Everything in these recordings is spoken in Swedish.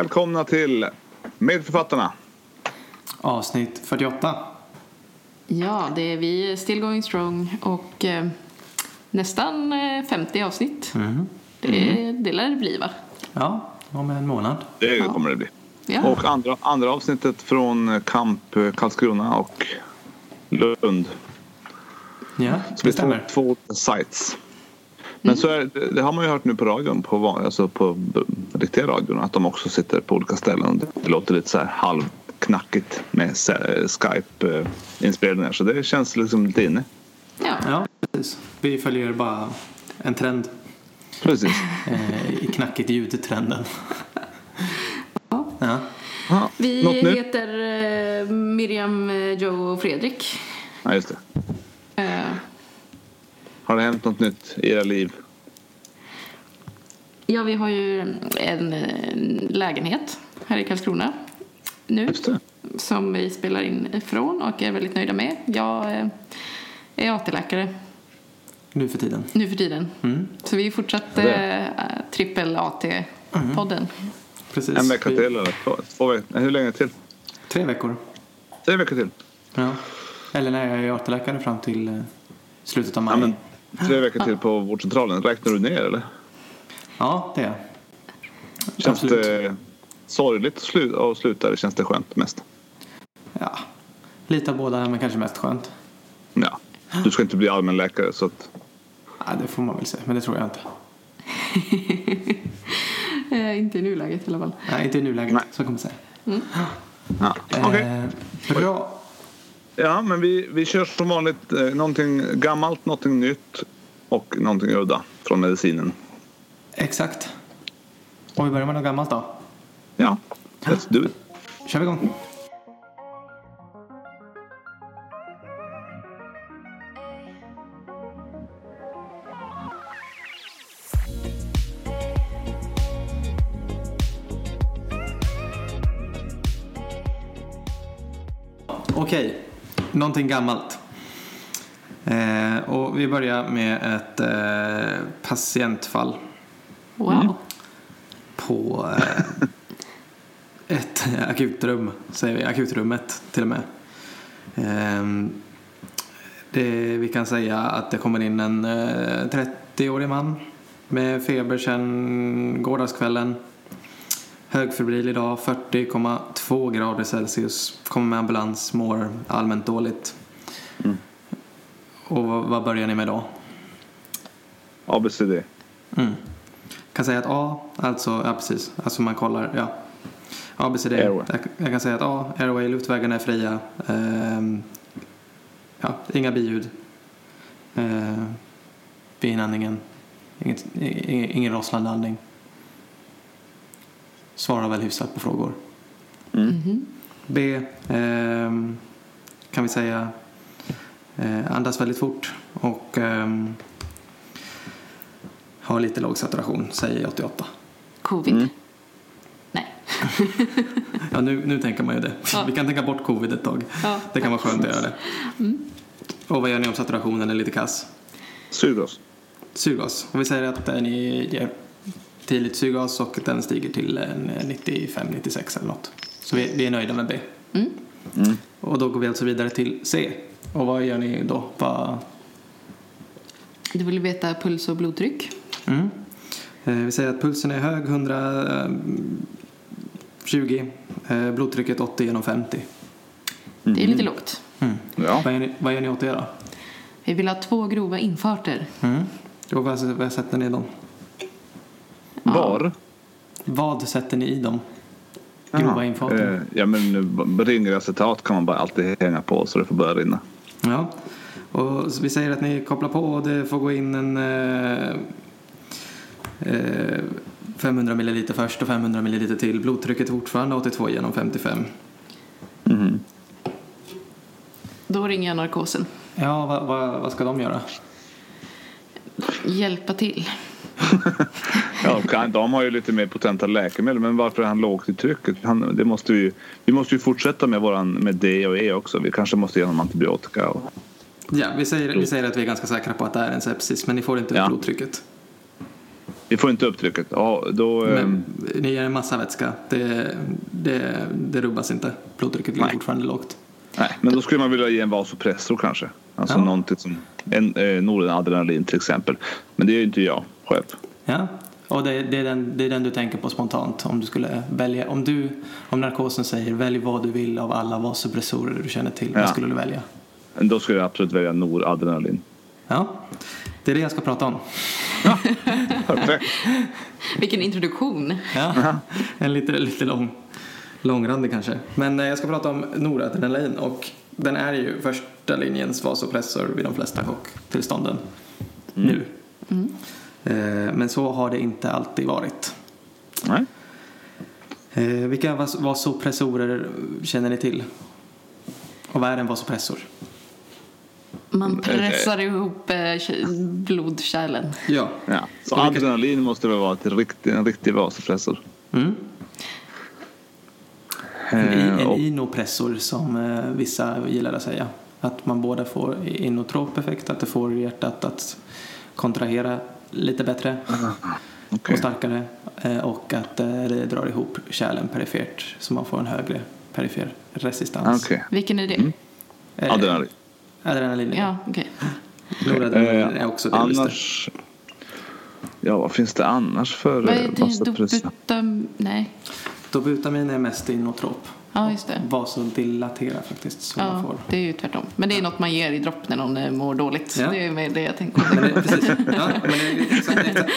Välkomna till Medförfattarna. Avsnitt 48. Ja, det är vi Still Going Strong och eh, nästan eh, 50 avsnitt. Mm. Det, det lär det bli va? Ja, om en månad. Det Ja. kommer det bli. Ja. Och andra, andra avsnittet från Kamp eh, Karlskrona och Lund. Ja, Så det vi stämmer. två olika sites. Men så är, det- det har man ju hört nu på radion, på, alltså på riktiga radion, att de också sitter på olika ställen. Det låter lite så här halvknackigt med Skype-inspelningar. Så det känns liksom lite inne. ja. Ja, precis. Vi följer bara en trend Precis. eh, i knackigt ljud-trenden. Ja. Ja. Ja, Vi heter eh, Miriam, eh, Joe och Fredrik. Ja, just det. Eh, Har det hänt något nytt i era liv? ja, vi har ju en, eh, lägenhet här i Karlskrona nu som vi spelar in ifrån och är väldigt nöjda med. Jag eh, är AT-läkare Nu för tiden. nu för tiden. Mm. Så vi fortsätter Det. äh, trippel AT-podden. Precis. En vecka till eller två, två veckor? Hur länge till? Tre veckor. Tre veckor till? Ja. Eller när jag är AT-läkare fram till eh, slutet av maj. Ja, men tre veckor till på vårdcentralen. Räknar du ner eller? Ja, det är. Känns Absolut. det sorgligt att slu- att sluta eller känns det skönt mest? Ja. Lite av båda, men kanske mest skönt. Ja. Du ska inte bli allmänläkare så att... Ja, det får man väl säga, men det tror jag inte. Eh, inte i nuläget i alla fall. Nej, inte i nuläget, Nej. så kommer jag säga. Ja. Okej. Eh, bra. Ja, men vi, vi kör som vanligt eh, någonting gammalt, någonting nytt och någonting udda från medicinen. Exakt. Och vi börjar med något gammalt då. Ja, let's do it. kör vi igång. Någonting gammalt. Eh, och vi börjar med ett eh, patientfall Wow. på eh, ett akutrum, säger vi, akutrummet till och med. Ehm, det, vi kan säga att det kommer in en eh, 30-årig man med feber sedan gårdagskvällen. Högfebril idag, 40,2 grader Celsius. Kommer med ambulans, mår allmänt dåligt. Mm. Och vad, vad börjar ni med då? ABCD. Mm. Kan säga att A, alltså, ja precis, alltså man kollar, ja. ABCD. Airway. Jag, jag kan säga att A, airway, luftvägarna är fria. Ehm, ja, inga biljud. Uh, vid inandningen. Inget, ingen, ingen rosslande andning. Svarar väl hyfsat på frågor. Mhm. B, ehm, kan vi säga, eh, andas väldigt fort och ehm, har lite låg saturation, säger 88. Covid. Mm. Nej. Ja, nu, nu tänker man ju det. Ja. Vi kan tänka bort covid ett tag. Ja. Det kan vara skönt att göra det. Och vad gör ni om saturationen är lite kass? Syrgas. Syrgas. Och vi säger att eh, ni ger tidigt syrgas och den stiger till en 95-96 eller något. Så vi, vi är nöjda med B. Mm. Mm. Och då går vi alltså vidare till C. Och vad gör ni då? Vad, Du vill veta puls och blodtryck? mm. eh, vi säger att pulsen är hög, 120. Eh, blodtrycket 80 genom 50. Det är lite lågt. Mm. Ja. Vad, gör ni, vad gör ni åt det då? Vi vill ha två grova infarter. Mm. Och vad, vad sätter ni dem? Var? Vad sätter ni i dem? Grova infarter. Eh, ja, men nu, ringeracetat kan man bara alltid hänga på så det får börja rinna. Ja. Och vi säger att ni kopplar på och det får gå in en eh, eh, 500 ml först och 500 ml till. Blodtrycket är fortfarande 82 genom 55. Mhm. Då ringer jag narkosen. Ja, vad, vad, vad ska de göra? Hjälpa till. Ja, de har ju lite mer potenta läkemedel men varför är han lågt i trycket? Han, det måste vi, vi måste ju fortsätta med, våran, med D och E också. Vi kanske måste ge honom antibiotika. Och, Ja, vi säger, vi säger att vi är ganska säkra på att det är en sepsis, men ni får inte upp Ja. blodtrycket. Vi får inte upp trycket. Ja, då, Men ehm, ni ger en massa vätska. Det, det, det rubbas inte. Blodtrycket ligger Nej. fortfarande lågt. nej, men då skulle man vilja ge en vasopressor kanske. Alltså Ja. någonting som en, eh, Noradrenalin till exempel. Men det är ju inte jag själv. Ja, och det, det, är den, det är den du tänker på spontant om du skulle välja. Om, du, om narkosen säger välj vad du vill av alla vasopressorer du känner till. Ja. Vad skulle du välja? Då skulle jag absolut välja Noradrenalin. Ja, det är det jag ska prata om. Perfekt. Vilken introduktion. Ja, en lite, lite lång, långrandig kanske. Men eh, jag ska prata om noradrenalin och den är ju första linjens vasopressor vid de flesta chocktillstånden nu. Eh, Men så har det inte alltid varit. Nej. Eh, Vilka vas- vasopressorer känner ni till? Och vad är en vasopressor? Man pressar ihop eh, blodkärlen. Ja. Ja. Så vilka- adrenalin måste väl vara ett riktig, en riktig vasopressor. Mm. En, Eh, en och- inopressor som eh, vissa gillar att säga. Att man både får inotrop effekt, att det får hjärtat att kontrahera lite bättre okej. och starkare eh, och att eh, det drar ihop kärlen perifert så man får en högre perifer resistans. Okej. Vilken är det? Eh, Adrenalin. Adrenalin. Ja, okej. Noradrenalin Eh, är också det. annars... Ja, vad finns det annars för Vad är det? Dobutam... Nej. Dobutamin är mest inotrop. Ja, just det. Vasodilatera faktiskt. Så man Ja, får. det är ju tvärtom. Men det är något man ger i dropp när någon eh, mår dåligt. Ja. Det är mer det jag tänker Men på. det, precis. Ja, men det är exakt, exakt,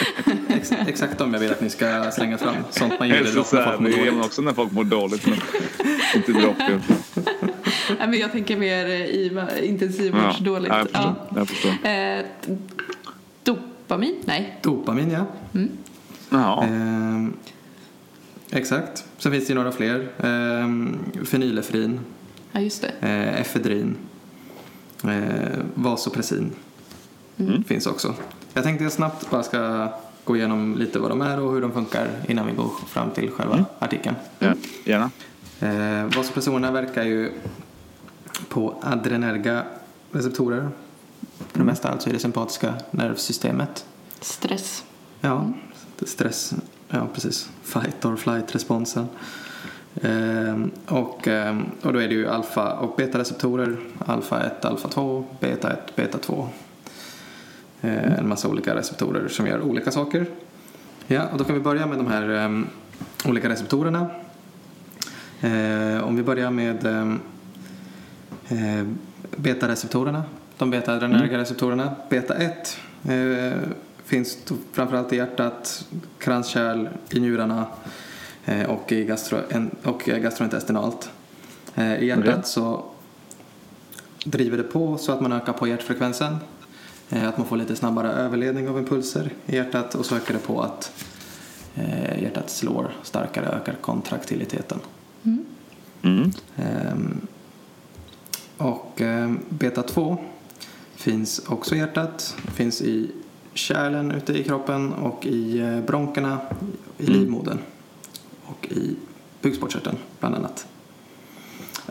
ex, exakt om jag vill att ni ska slänga fram. Sånt man ger i dropp när folk mår det ger dåligt. också när folk mår dåligt. Men inte dropp. ju. Nej, men jag tänker mer eh, i intensivvårdsdåligt. Ja, jag förstår. Jag förstår. Eh, dopamin? Nej. Dopamin, ja. Jaha. Ehm, exakt. Sen finns det ju några fler. Ehm, fenylefrin, Ja, just det. eh, efedrin, eh, vasopressin finns också. Jag tänkte jag snabbt bara ska gå igenom lite vad de är och hur de funkar innan vi går fram till själva artikeln. Ja, gärna. Eh, vasopressorerna verkar ju på adrenerga receptorer. För det mesta alltså i det sympatiska nervsystemet. Stress. Ja, stress. Ja, precis. Fight or flight-responsen. Ehm, och, ehm, och då är det ju alfa och beta-receptorer. Alfa 1, alfa 2, beta 1, beta 2. Eh, en massa olika receptorer som gör olika saker. Ja, och då kan vi börja med de här ehm, olika receptorerna. Eh, om vi börjar med ehm, eh, beta-receptorerna. De beta-adrenerga receptorerna. Beta 1 eh, finns framförallt i hjärtat, kranskärl, i njurarna eh, och, i gastro, och gastrointestinalt. Eh, I hjärtat Okej. så driver det på så att man ökar på hjärtfrekvensen. Eh, att man får lite snabbare överledning av impulser i hjärtat och så ökar det på att hjärtat slår starkare, ökar kontraktiliteten. Mm. Ehm, och ehm, beta 2 finns också i hjärtat, finns i kärlen ute i kroppen och i eh, bronkerna, i livmodern och i bukspottkörteln bland annat.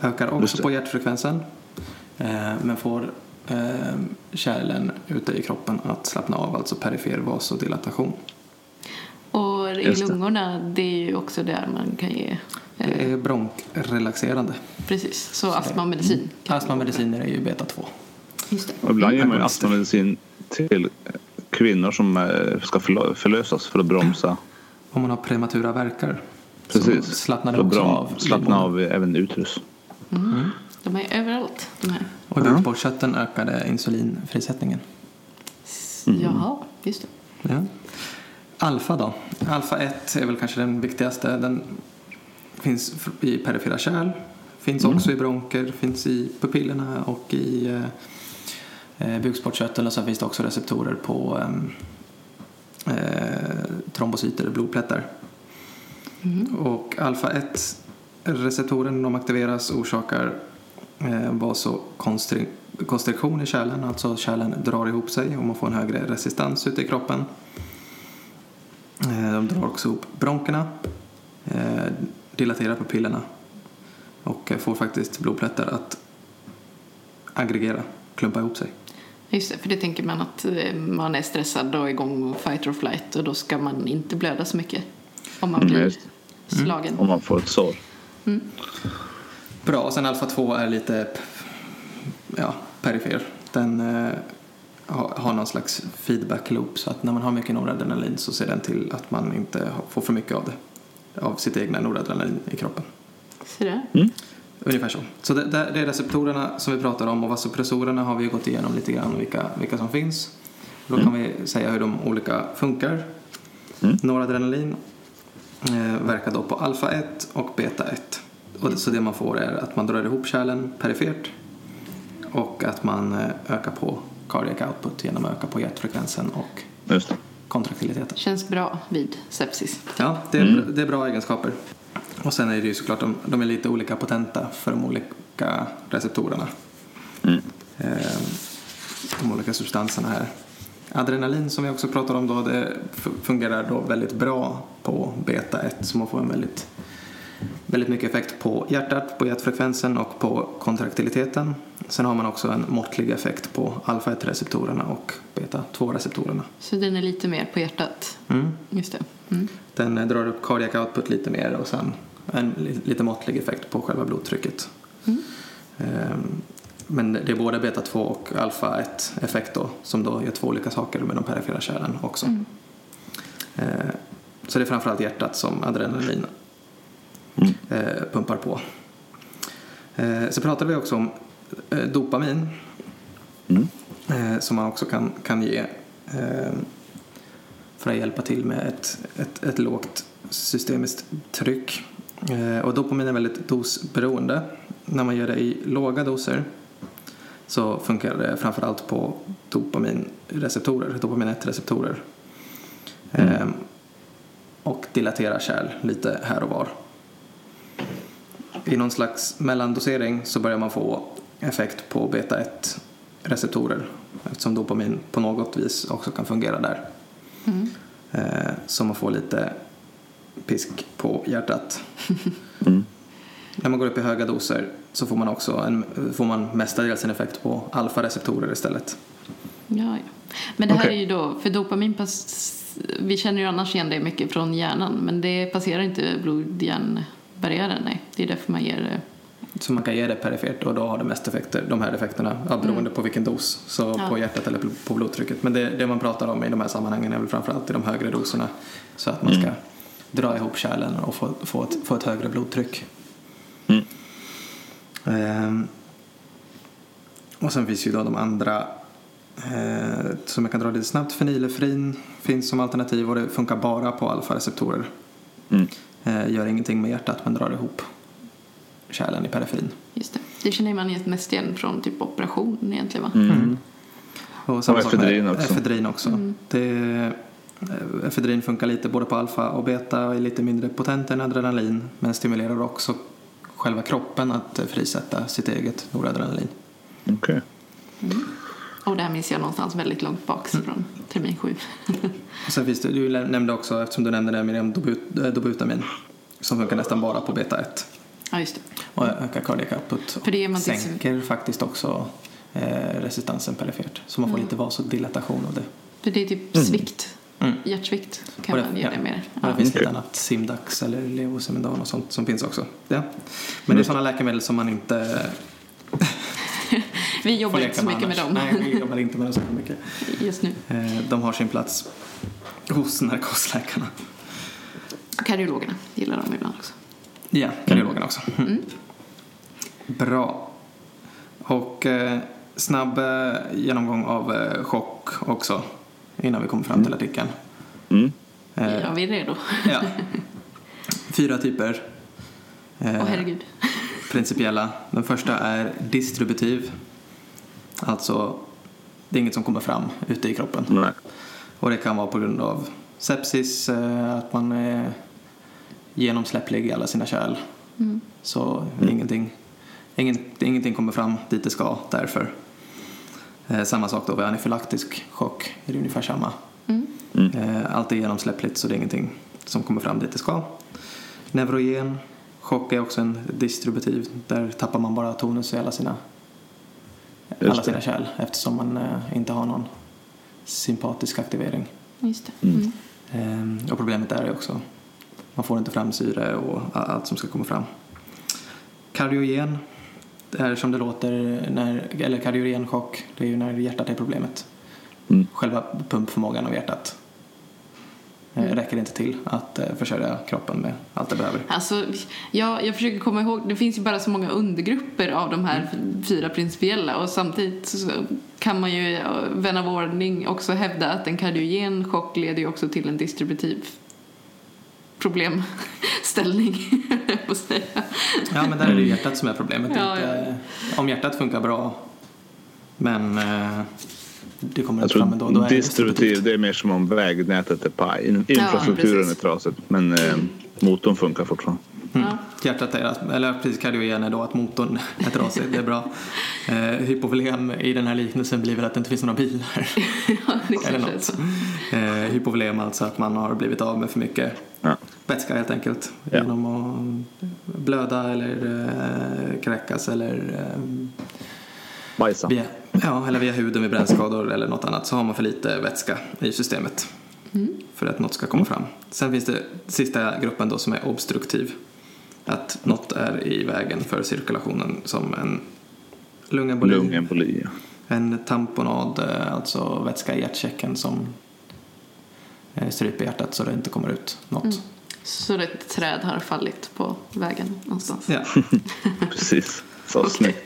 Ökar också på hjärtfrekvensen eh, men får ehm, kärlen ute i kroppen att slappna av, alltså perifer vasodilatation. Och i lungorna, det är ju också där man kan ge... Eh, Det är bronkrelaxerande. precis, så astmamedicin. kan- Astmamediciner är ju beta 2. Just det. Och ibland ger man astmamedicin till kvinnor som eh, ska förlö- förlösas för att bromsa. Om man har prematura verkar Precis. så slappnar också av. Slappna livmodern. av även utrus. De är överallt, de här. Och Ja. bukspottkörteln ökade insulinfrisättningen. Jaha, just det. Ja. Alfa då? Alfa 1 är väl kanske den viktigaste. Den finns i perifera kärl, finns också i bronker, finns i pupillerna och i eh, bukspottkörteln och sen finns det också receptorer på ehm, eh, trombocyter, blodplättar. Och alfa 1 receptoren de aktiveras orsakar eh, vasokonstriktion i kärlen, alltså kärlen drar ihop sig och man får en högre resistans ute i kroppen. Eh, de drar också ihop bronkerna, eh, dilaterar pupillerna och eh, får faktiskt blodplättar att aggregera, klumpa ihop sig. Just det, för det tänker man att eh, man är stressad och igång fight or flight och då ska man inte blöda så mycket om man Mm, blir just slagen. Om man får ett sår. Bra, och sen alfa 2 är lite ja, perifer. Den eh, har, någon slags feedback loop så att när man har mycket noradrenalin så ser den till att man inte får för mycket av det. Av sitt egna noradrenalin i kroppen. Så där. Ungefär så. Så det, det är receptorerna som vi pratar om och vasopressorerna har vi gått igenom lite grann vilka, vilka som finns. Då kan vi säga hur de olika funkar. Mm. Noradrenalin eh, verkar då på alfa 1 och beta 1. Och det, så det man får är att man drar ihop kärlen perifert och att man eh, ökar på cardiac output genom att öka på hjärtfrekvensen och kontraktiliteten. Känns bra vid sepsis. Ja, det är, det är bra egenskaper. Och sen är det ju såklart, de, de är lite olika potenta för de olika receptorerna. Mm. Eh, de olika substanserna här. Adrenalin som vi också pratar om då, det fungerar då väldigt bra på beta 1 så man får en väldigt, väldigt mycket effekt på hjärtat, på hjärtfrekvensen och på kontraktiliteten. Sen har man också en måttlig effekt på alfa 1-receptorerna och beta 2-receptorerna. Så den är lite mer på hjärtat. Mm. Just det. Mm. Den eh, drar upp cardiac output lite mer och sen en li- lite måttlig effekt på själva blodtrycket. Ehm, Men det är både beta 2 och alfa 1 effekt då som då gör två olika saker med de perifera kärlen också. Eh, Så det är framförallt hjärtat som adrenalin eh, pumpar på. Eh, Så pratade vi också om eh, dopamin Mm. som man också kan, kan ge för att hjälpa till med ett, ett, ett lågt systemiskt tryck. Och dopamin är väldigt dosberoende. När man gör det i låga doser så funkar det framförallt på dopaminreceptorer, dopamin 1-receptorer. Eh, och dilaterar kärl lite här och var. I någon slags mellandosering så börjar man få effekt på beta 1 receptorer eftersom dopamin på något vis också kan fungera där. Eh, så man får lite pisk på hjärtat. Mm. När man går upp i höga doser så får man också en, får man mestadels en effekt på alfa-receptorer istället. Ja, ja. Men det här Okej. är ju då, för dopamin pass, vi känner ju annars igen det mycket från hjärnan men det passerar inte blod-hjärnbarriären, nej. Det är därför man ger det. Så man kan ge det perifert och då har det mest effekter, de här effekterna ja, beroende på vilken dos. Så Ja. på hjärtat eller på blodtrycket. Men det, det man pratar om i de här sammanhangen är väl framförallt i de högre doserna. Så att man ska dra ihop kärlen och få, få, ett, få ett högre blodtryck. Mm. Ehm, och sen finns ju då de andra eh, som jag kan dra lite snabbt. Fenylefrin finns som alternativ och det funkar bara på alfa-receptorer. Mm. Eh, gör ingenting med hjärtat men drar ihop kärlen i periferin. Just det. Det känner man mest igen från typ operation egentligen va? Mm. Och, samma Och sak med också. Efedrin också. Det, eh, efedrin funkar lite både på alfa och beta och är lite mindre potent än adrenalin men stimulerar också själva kroppen att frisätta sitt eget noradrenalin. Okej. Och det här minns jag någonstans väldigt långt bak Mm. från termin sju. Och sen finns det, du nämnde också, eftersom du nämnde det Miriam, dobut, eh, dobutamin som funkar nästan bara på beta 1 ja, just det. och ökar cardiac output. För det är man Sänker faktiskt också eh, resistansen perifert så man får Mm. lite vasodilatation av det. För det är typ svikt, Mm. hjärtsvikt kan Och det- man ge ja. det mer. Ja. Det Ja. finns lite annat, Simdax eller Levosimendan och sånt som finns också. Ja. Men det är sådana läkemedel som man inte Vi jobbar inte så mycket med annars. dem Nej, vi jobbar inte med dem så mycket. just nu. Eh, De har sin plats hos narkosläkarna. Kardiologerna gillar dem ibland också. Ja, kardiologerna också. Mm. Bra. Och eh, snabb eh, genomgång av eh, chock också innan vi kommer fram till artikeln. Mm. Eh, Ja, vi är redo. ja. Fyra typer. Eh, Åh herregud. principiella. Den första är distributiv. Alltså, det är inget som kommer fram ute i kroppen. Nej. Och det kan vara på grund av sepsis, eh, att man är genomsläpplig i alla sina kärl. Mm. Så ingenting, ingen, ingenting kommer fram dit det ska därför. Eh, samma sak då vid anafylaktisk chock, är det ungefär samma. Mm. Eh, allt är genomsläppligt så det är ingenting som kommer fram dit det ska. Neurogen chock är också en distributiv. Där tappar man bara tonus i alla sina alla sina kärl eftersom man eh, inte har någon sympatisk aktivering. Just det. Mm. Ehm, och problemet där är också man får inte fram syre och allt som ska komma fram. Kardiogen, det är som det låter, när, eller kardiogenchock, det är ju när hjärtat är problemet. Mm. Själva pumpförmågan av hjärtat eh, räcker inte till att eh, försörja kroppen med allt det behöver. Alltså, jag, jag försöker komma ihåg, det finns ju bara så många undergrupper av de här fyra principiella och samtidigt så kan man ju, eh, vän av ordning, också hävda att en kardiogen chock leder ju också till en distributiv problemställning. Ja, men där är det hjärtat som är problemet. Ja, inte, Om hjärtat funkar bra men det kommer inte fram tror ändå. Då är det distributiv, det är mer som om vägnätet är paj. In- Infrastrukturen är trasigt men eh, motorn funkar fortfarande. Mm. Ja. Hjärtat är, eller precis kardiogen är då att motorn är trasig, det är bra. Eh, hypovolem i den här liknelsen blir väl att det inte finns några bilar. Ja, det eller något. Eh, hypovolem alltså att man har blivit av med för mycket Ja. vätska helt enkelt. Ja. Genom att blöda eller eh, kräkas eller eh, Bajsa. Ja, eller via huden vid brännskador eller något annat så har man för lite vätska i systemet för att något ska komma fram. Sen finns det sista gruppen då som är obstruktiv. Att något är i vägen för cirkulationen som en lungemboli, Lungemboli. ja. en tamponad, eh, alltså vätska i hjärtsäcken som eh, stryper hjärtat så det inte kommer ut något. Så ett träd har fallit på vägen någonstans. Ja, Precis. Så snyggt.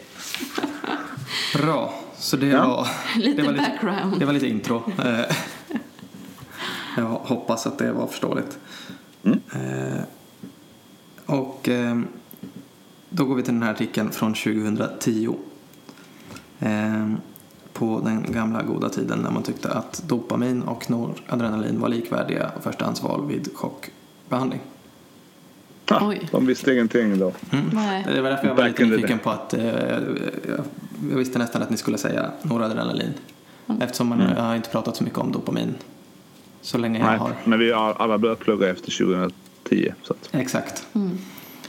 bra. Så det Ja. var Lite det var lite, background. det var lite intro. Eh, Jag hoppas att det var förståeligt. Mm. Eh, Och eh, då går vi till den här artikeln från 2010. Eh, På den gamla goda tiden när man tyckte att dopamin och noradrenalin var likvärdiga förstahandsval vid chockbehandling. Ha, de visste ingenting då. Nej. Det var därför jag var Back lite nyfiken på att eh, jag, jag visste nästan att ni skulle säga noradrenalin. Eftersom man jag har inte pratat så mycket om dopamin så länge jag Nej, har. men vi har alla börjat plugga efter 2010. Så att, Exakt. Mm.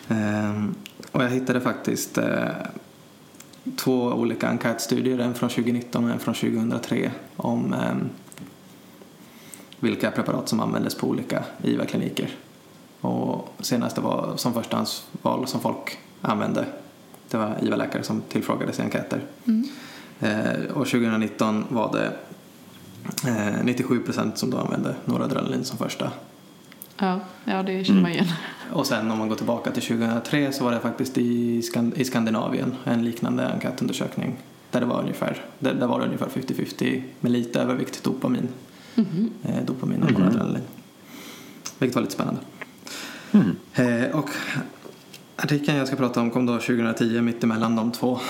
Ehm, och jag hittade faktiskt eh, två olika enkätstudier, en från 2019 och en från 2003 om ehm, vilka preparat som användes på olika IVA-kliniker. Och senaste var som förstahandsval som folk använde. Det var IVA-läkare som tillfrågades i enkäter. Eh, och 2019 var det eh, 97 procent som då använde noradrenalin som första Ja, ja, det känner man igen. och sen om man går tillbaka till 2003 så var det faktiskt i, Skan- i Skandinavien en liknande enkätundersökning där det var ungefär, där, där var det ungefär 50-50 med lite övervikt dopamin. Eh, dopamin och noradrenalin. Vilket var lite spännande. Eh, och artikeln jag ska prata om kom då 2010 mitt emellan de två,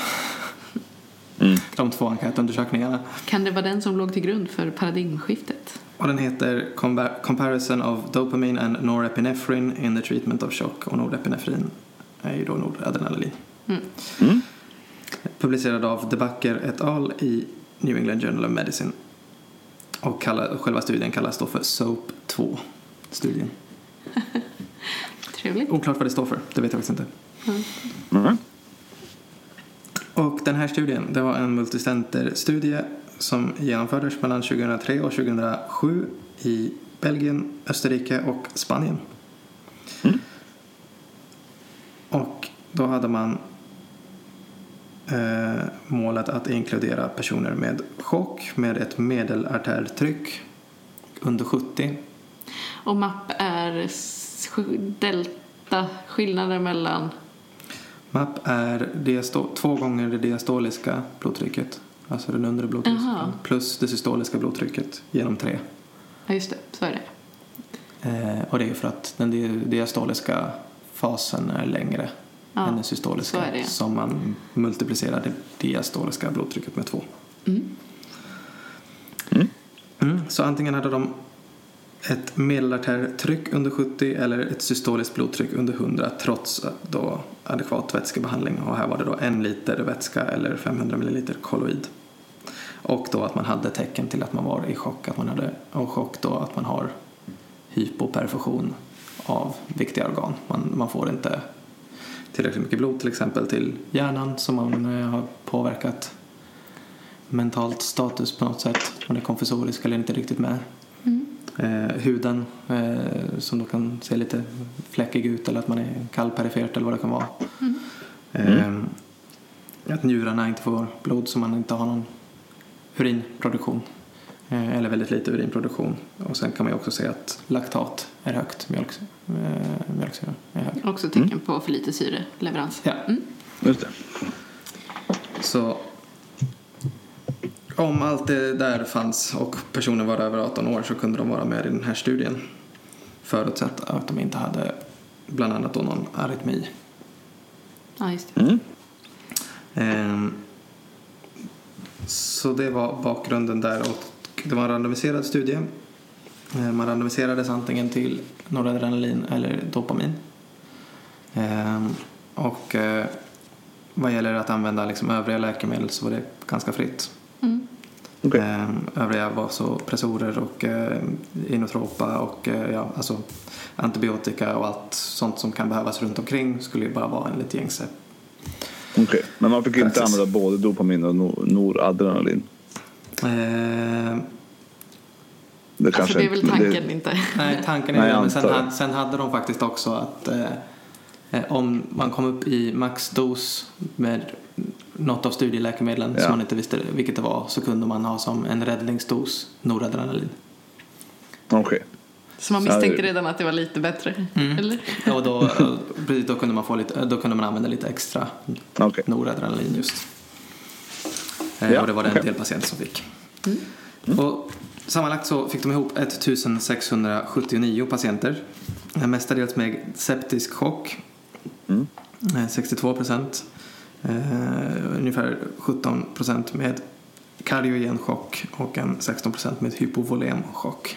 mm. de två enkätundersökningarna. Kan det vara den som låg till grund för paradigmskiftet? Och den heter Compa- Comparison of Dopamine and Norepinephrine in the Treatment of Shock. Och norepinefrin är ju då noradrenalin. Mm. Publicerad av Debacker et al. i New England Journal of Medicine. Och kalla, själva studien kallas då för SOAP 2-studien. Trevligt. Oklart vad det står för, det vet jag faktiskt inte. Mm. Och den här studien, det var en multicenter-studie som genomfördes mellan 2003 och 2007 i Belgien, Österrike och Spanien. Och då hade man eh, målet att inkludera personer med chock med ett medelartärtryck under 70 Och MAP är delta, skillnaden mellan... MAP är diasto- två gånger det diastoliska blodtrycket, alltså den undre Aha. plus det systoliska blodtrycket genom tre. Ja, just det. Så är det. Eh, och det är för att den di- diastoliska fasen är längre Ja, än den systoliska. så. Som man multiplicerar det diastoliska blodtrycket med två. Mm. Mm, så antingen hade de ett medelartärtryck under 70 eller ett systoliskt blodtryck under 100 trots då adekvat vätskebehandling. Och här var det då en liter vätska eller 500 milliliter kolloid. Och då att man hade tecken till att man var i chock, att man hade, och chock då att man har hypoperfusion av viktiga organ. Man, man får inte tillräckligt mycket blod till exempel till hjärnan som man eh, har påverkat mentalt status på något sätt. Om det är konfessorisk eller inte riktigt med. Eh, huden eh, som då kan se lite fläckig ut eller att man är kall perifert eller vad det kan vara. Eh, att njurarna inte får blod så man inte har någon urinproduktion. Eh, eller väldigt lite urinproduktion. Och sen kan man ju också se att laktat är högt, mjölk, eh, mjölksyra är högt. Också tecken på för lite syreleverans. Ja. Just det. Så om allt det där fanns och personen var över 18 år så kunde de vara med i den här studien. Förutsatt att de inte hade bland annat då någon arytmi. Ja, just det. Mm. Ehm, så det var bakgrunden där och det var en randomiserad studie. Ehm, Man randomiserades antingen till noradrenalin eller dopamin. Ehm, Och eh, vad gäller att använda liksom övriga läkemedel så var det ganska fritt. Mm. Okej. Ehm, Övriga vasopressorer och eh, inotropa och eh, ja, alltså antibiotika och allt sånt som kan behövas runt omkring skulle ju bara vara enligt gängse. Okej. Men man fick inte Praxis. använda både dopamin och no- noradrenalin. Ehm, Det Alltså kanske det är väl inte- tanken inte. Nej, tanken är Nej, det. Men sen, det. hade, sen hade de faktiskt också att eh, eh, om man kom upp i maxdos med något av studieläkemedlen Ja. som man inte visste vilket det var så kunde man ha som en räddningsdos noradrenalin. Okej. Så man misstänkte redan att det var lite bättre. Mm. Eller? Och då, precis, då, kunde man få lite, då kunde man använda lite extra Okej. noradrenalin just. Eh, Ja, och det var det en okej. del patienter som fick. Och sammanlagt så fick de ihop 1679 patienter. Mestadels med septisk chock, Mm. eh, 62 procent. Eh, ungefär 17 procent med kardiogen chock och en 16 procent med hypovolemchock.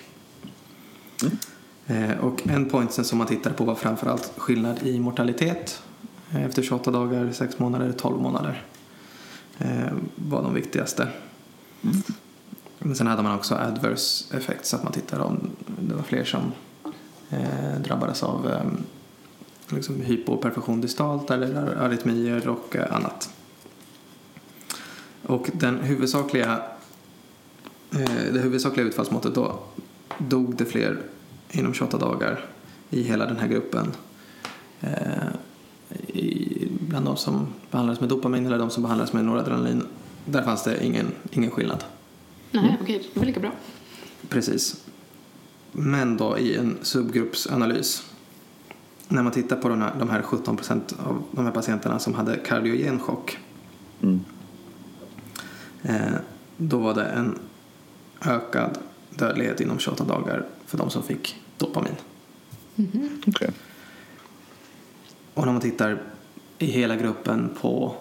Eh, och endpointsen som man tittade på var framförallt skillnad i mortalitet eh, efter 28 dagar, 6 månader, 12 månader. Eh, var de viktigaste. Men sen hade man också adverse effects så att man tittade om det var fler som eh, drabbades av eh, liksom hypoperfusion distalt eller ar- arytmier och eh, annat. Och den huvudsakliga, eh, det huvudsakliga utfallsmåttet då dog det fler inom 28 dagar i hela den här gruppen. Eh, i, bland de som behandlades med dopamin eller de som behandlades med noradrenalin. Där fanns det ingen, ingen skillnad. Nej, okej, det var lika bra. Precis. Men då i en subgruppsanalys. När man tittar på de här, de här 17 procent av de här patienterna som hade kardiogen chock. Mm. Eh, då var det en ökad dödlighet inom 28 dagar för de som fick dopamin. Okej. Och när man tittar i hela gruppen på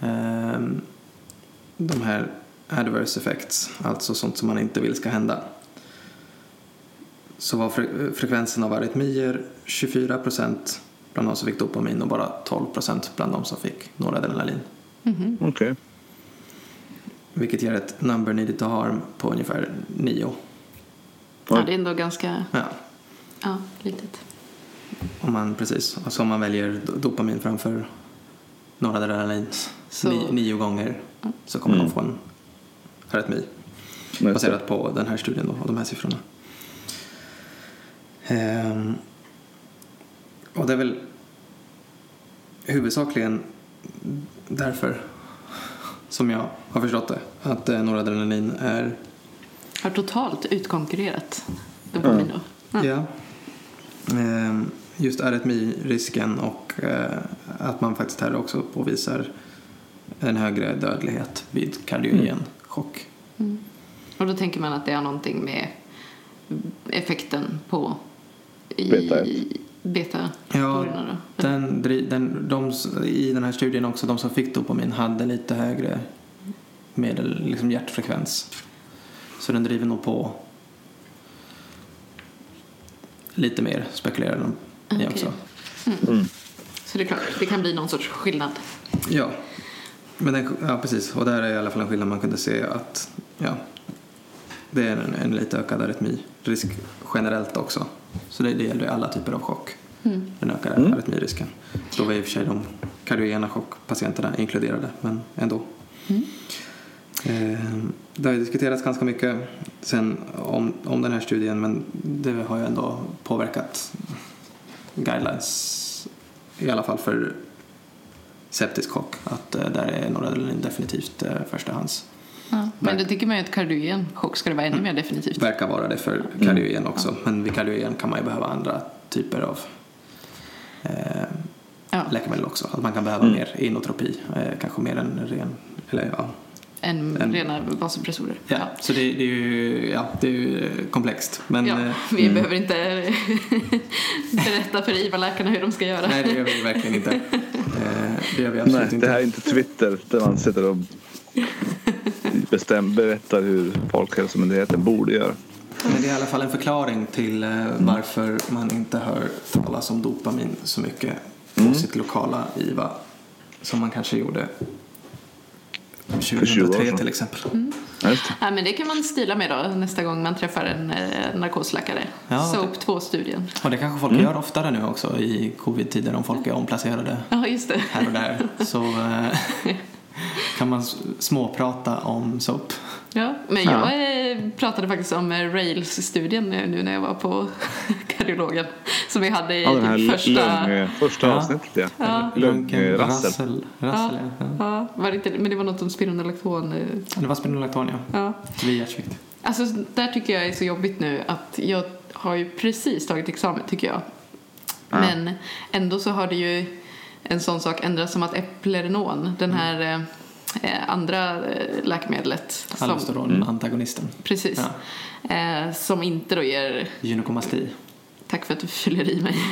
ehm, de här adverse effects, alltså sånt som man inte vill ska hända. Så var fre- frekvensen av arytmier 24 procent bland de som fick dopamin och bara 12 procent bland de som fick noradrenalin. Okej. Vilket ger ett number needed to harm på ungefär 9. Ja, det är ändå ganska Ja, ja, litet. om man, precis. Alltså om man väljer do- dopamin framför noradrenalin Så- ni, nio gånger så kommer Mm. de få en arytmi. Baserat på den här studien då, och de här siffrorna. Ehm, och det är väl huvudsakligen därför som jag har förstått det. Att eh, noradrenalin är Har totalt utkonkurrerat dopamin då. Ja. Ja. Ehm, Just arytmirisken och eh, att man faktiskt här också påvisar en högre dödlighet vid kardiogen chock. Och då tänker man att det har någonting med effekten på i Beta beta Ja, den, den, de, I den här studien också, de som fick dopamin hade lite högre medel, liksom hjärtfrekvens. Så den driver nog på lite mer, spekulerar de i Okej. också. Mm. Så det är klart, det kan bli någon sorts skillnad. Ja, men den, ja, precis. Och där är i alla fall en skillnad man kunde se att ja, det är en, en lite ökad arytmirisk generellt också. Så det, det gäller alla typer av chock. Den ökar Mm. arytmirisken. Då var i och för sig de kardiogena chockpatienterna inkluderade, men ändå. Eh, Det har ju diskuterats ganska mycket sen om, om den här studien men det har ju ändå påverkat guidelines i alla fall för septisk chock att eh, där är noradrenalin definitivt eh, förstahands. Ja. Men då tycker man ju att kardiogen chock ska det vara ännu mer definitivt. Verkar vara det för kardiogen också men vid kardiogen kan man ju behöva andra typer av eh, Ja. läkemedel också. Att man kan behöva mer inotropi, eh, kanske mer än ren, eller ja, Än En- rena vasopressorer. Ja, så det, det är ju ja, det är ju eh, komplext. Men Ja, eh, vi behöver inte berätta för IVA-läkarna hur de ska göra. nej, det gör vi ju verkligen inte. Eh, det gör vi absolut Nej, inte. det här är inte Twitter där man sitter och bestäm, berättar hur Folkhälsomyndigheten borde göra. Men det är i alla fall en förklaring till eh, varför man inte hör talas om dopamin så mycket på Mm. sitt lokala IVA som man kanske gjorde 20 år 2003 sedan. till exempel. Det. Ja, men det kan man stila med då nästa gång man träffar en eh, narkosläkare. Ja, SOAP 2-studien. Och det kanske folk gör oftare nu också i covid-tider om folk är omplacerade Ja, just det. här och där. Så eh, kan man småprata om SOP. Ja, men Ja. jag eh, pratade faktiskt om eh, Rails-studien nu, nu när jag var på kardiologen. Som vi hade i Ja, den här typ första... lung, första Ja. avsnittet. Ja. Ja. Lungrassel. Rassel. Rassel ja. Ja. Ja, var det inte, men det var något om spironolakton. eh, Det var spironolakton ja. Ja. Vid hjärtsvikt. Alltså, där tycker jag är så jobbigt nu att jag har ju precis tagit examen tycker jag. Ja. Men ändå så har det ju en sån sak ändrats som att Eplerenon, den här eh, eh, andra eh, läkemedlet. Som, Aldosteron-antagonisten. precis. Eh, som inte då ger Gynekomasti. Tack för att du fyller i mig.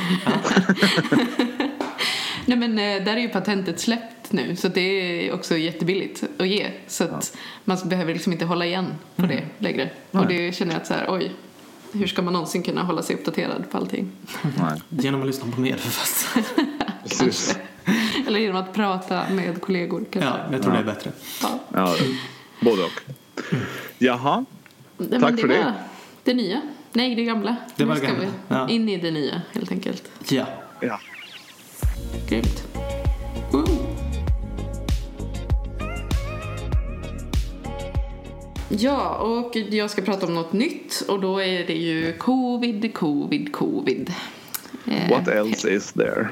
Nej men där är ju patentet släppt nu så det är också jättebilligt att ge. Så att man behöver liksom inte hålla igen på det längre. Och det känner jag att så här, oj, hur ska man någonsin kunna hålla sig uppdaterad på allting? Nej, Genom att lyssna på medförfattare. precis. Eller genom att prata med kollegor kanske. Ja, jag tror det är bättre. Ja. Ja, både och. Jaha. Nej, men Tack för var det. Det nya. Nej, det gamla. Det var Nu det ska gamla, vi ja. in i det nya helt enkelt. Ja. Ja. Grymt. Woo. Ja, och jag ska prata om något nytt och då är det ju covid, covid, covid. Eh, What else is there?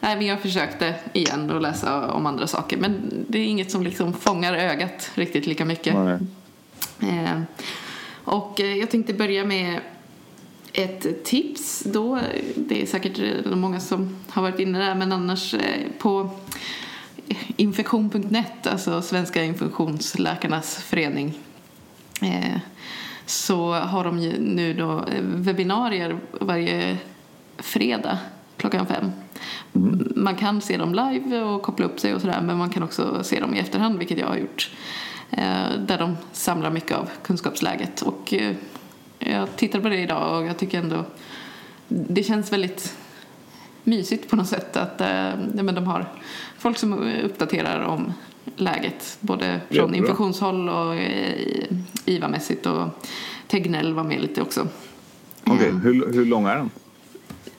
Nej, men jag försökte igen att läsa om andra saker men det är inget som liksom fångar ögat riktigt lika mycket. Nej. Eh, och jag tänkte börja med ett tips då. Det är säkert många som har varit inne där men annars eh, på infektion.net, alltså Svenska infektionsläkarnas förening eh, så har de nu då eh, webbinarier varje fredag klockan fem. Man kan se dem live och koppla upp sig och sådär men man kan också se dem i efterhand vilket jag har gjort. Eh, Där de samlar mycket av kunskapsläget och eh, jag tittade på det idag och jag tycker ändå det känns väldigt mysigt på något sätt att eh, men de har folk som uppdaterar om läget både från infektionshåll och IVA-mässigt och Tegnell var med lite också. Okej, Eh, hur, hur lång är den?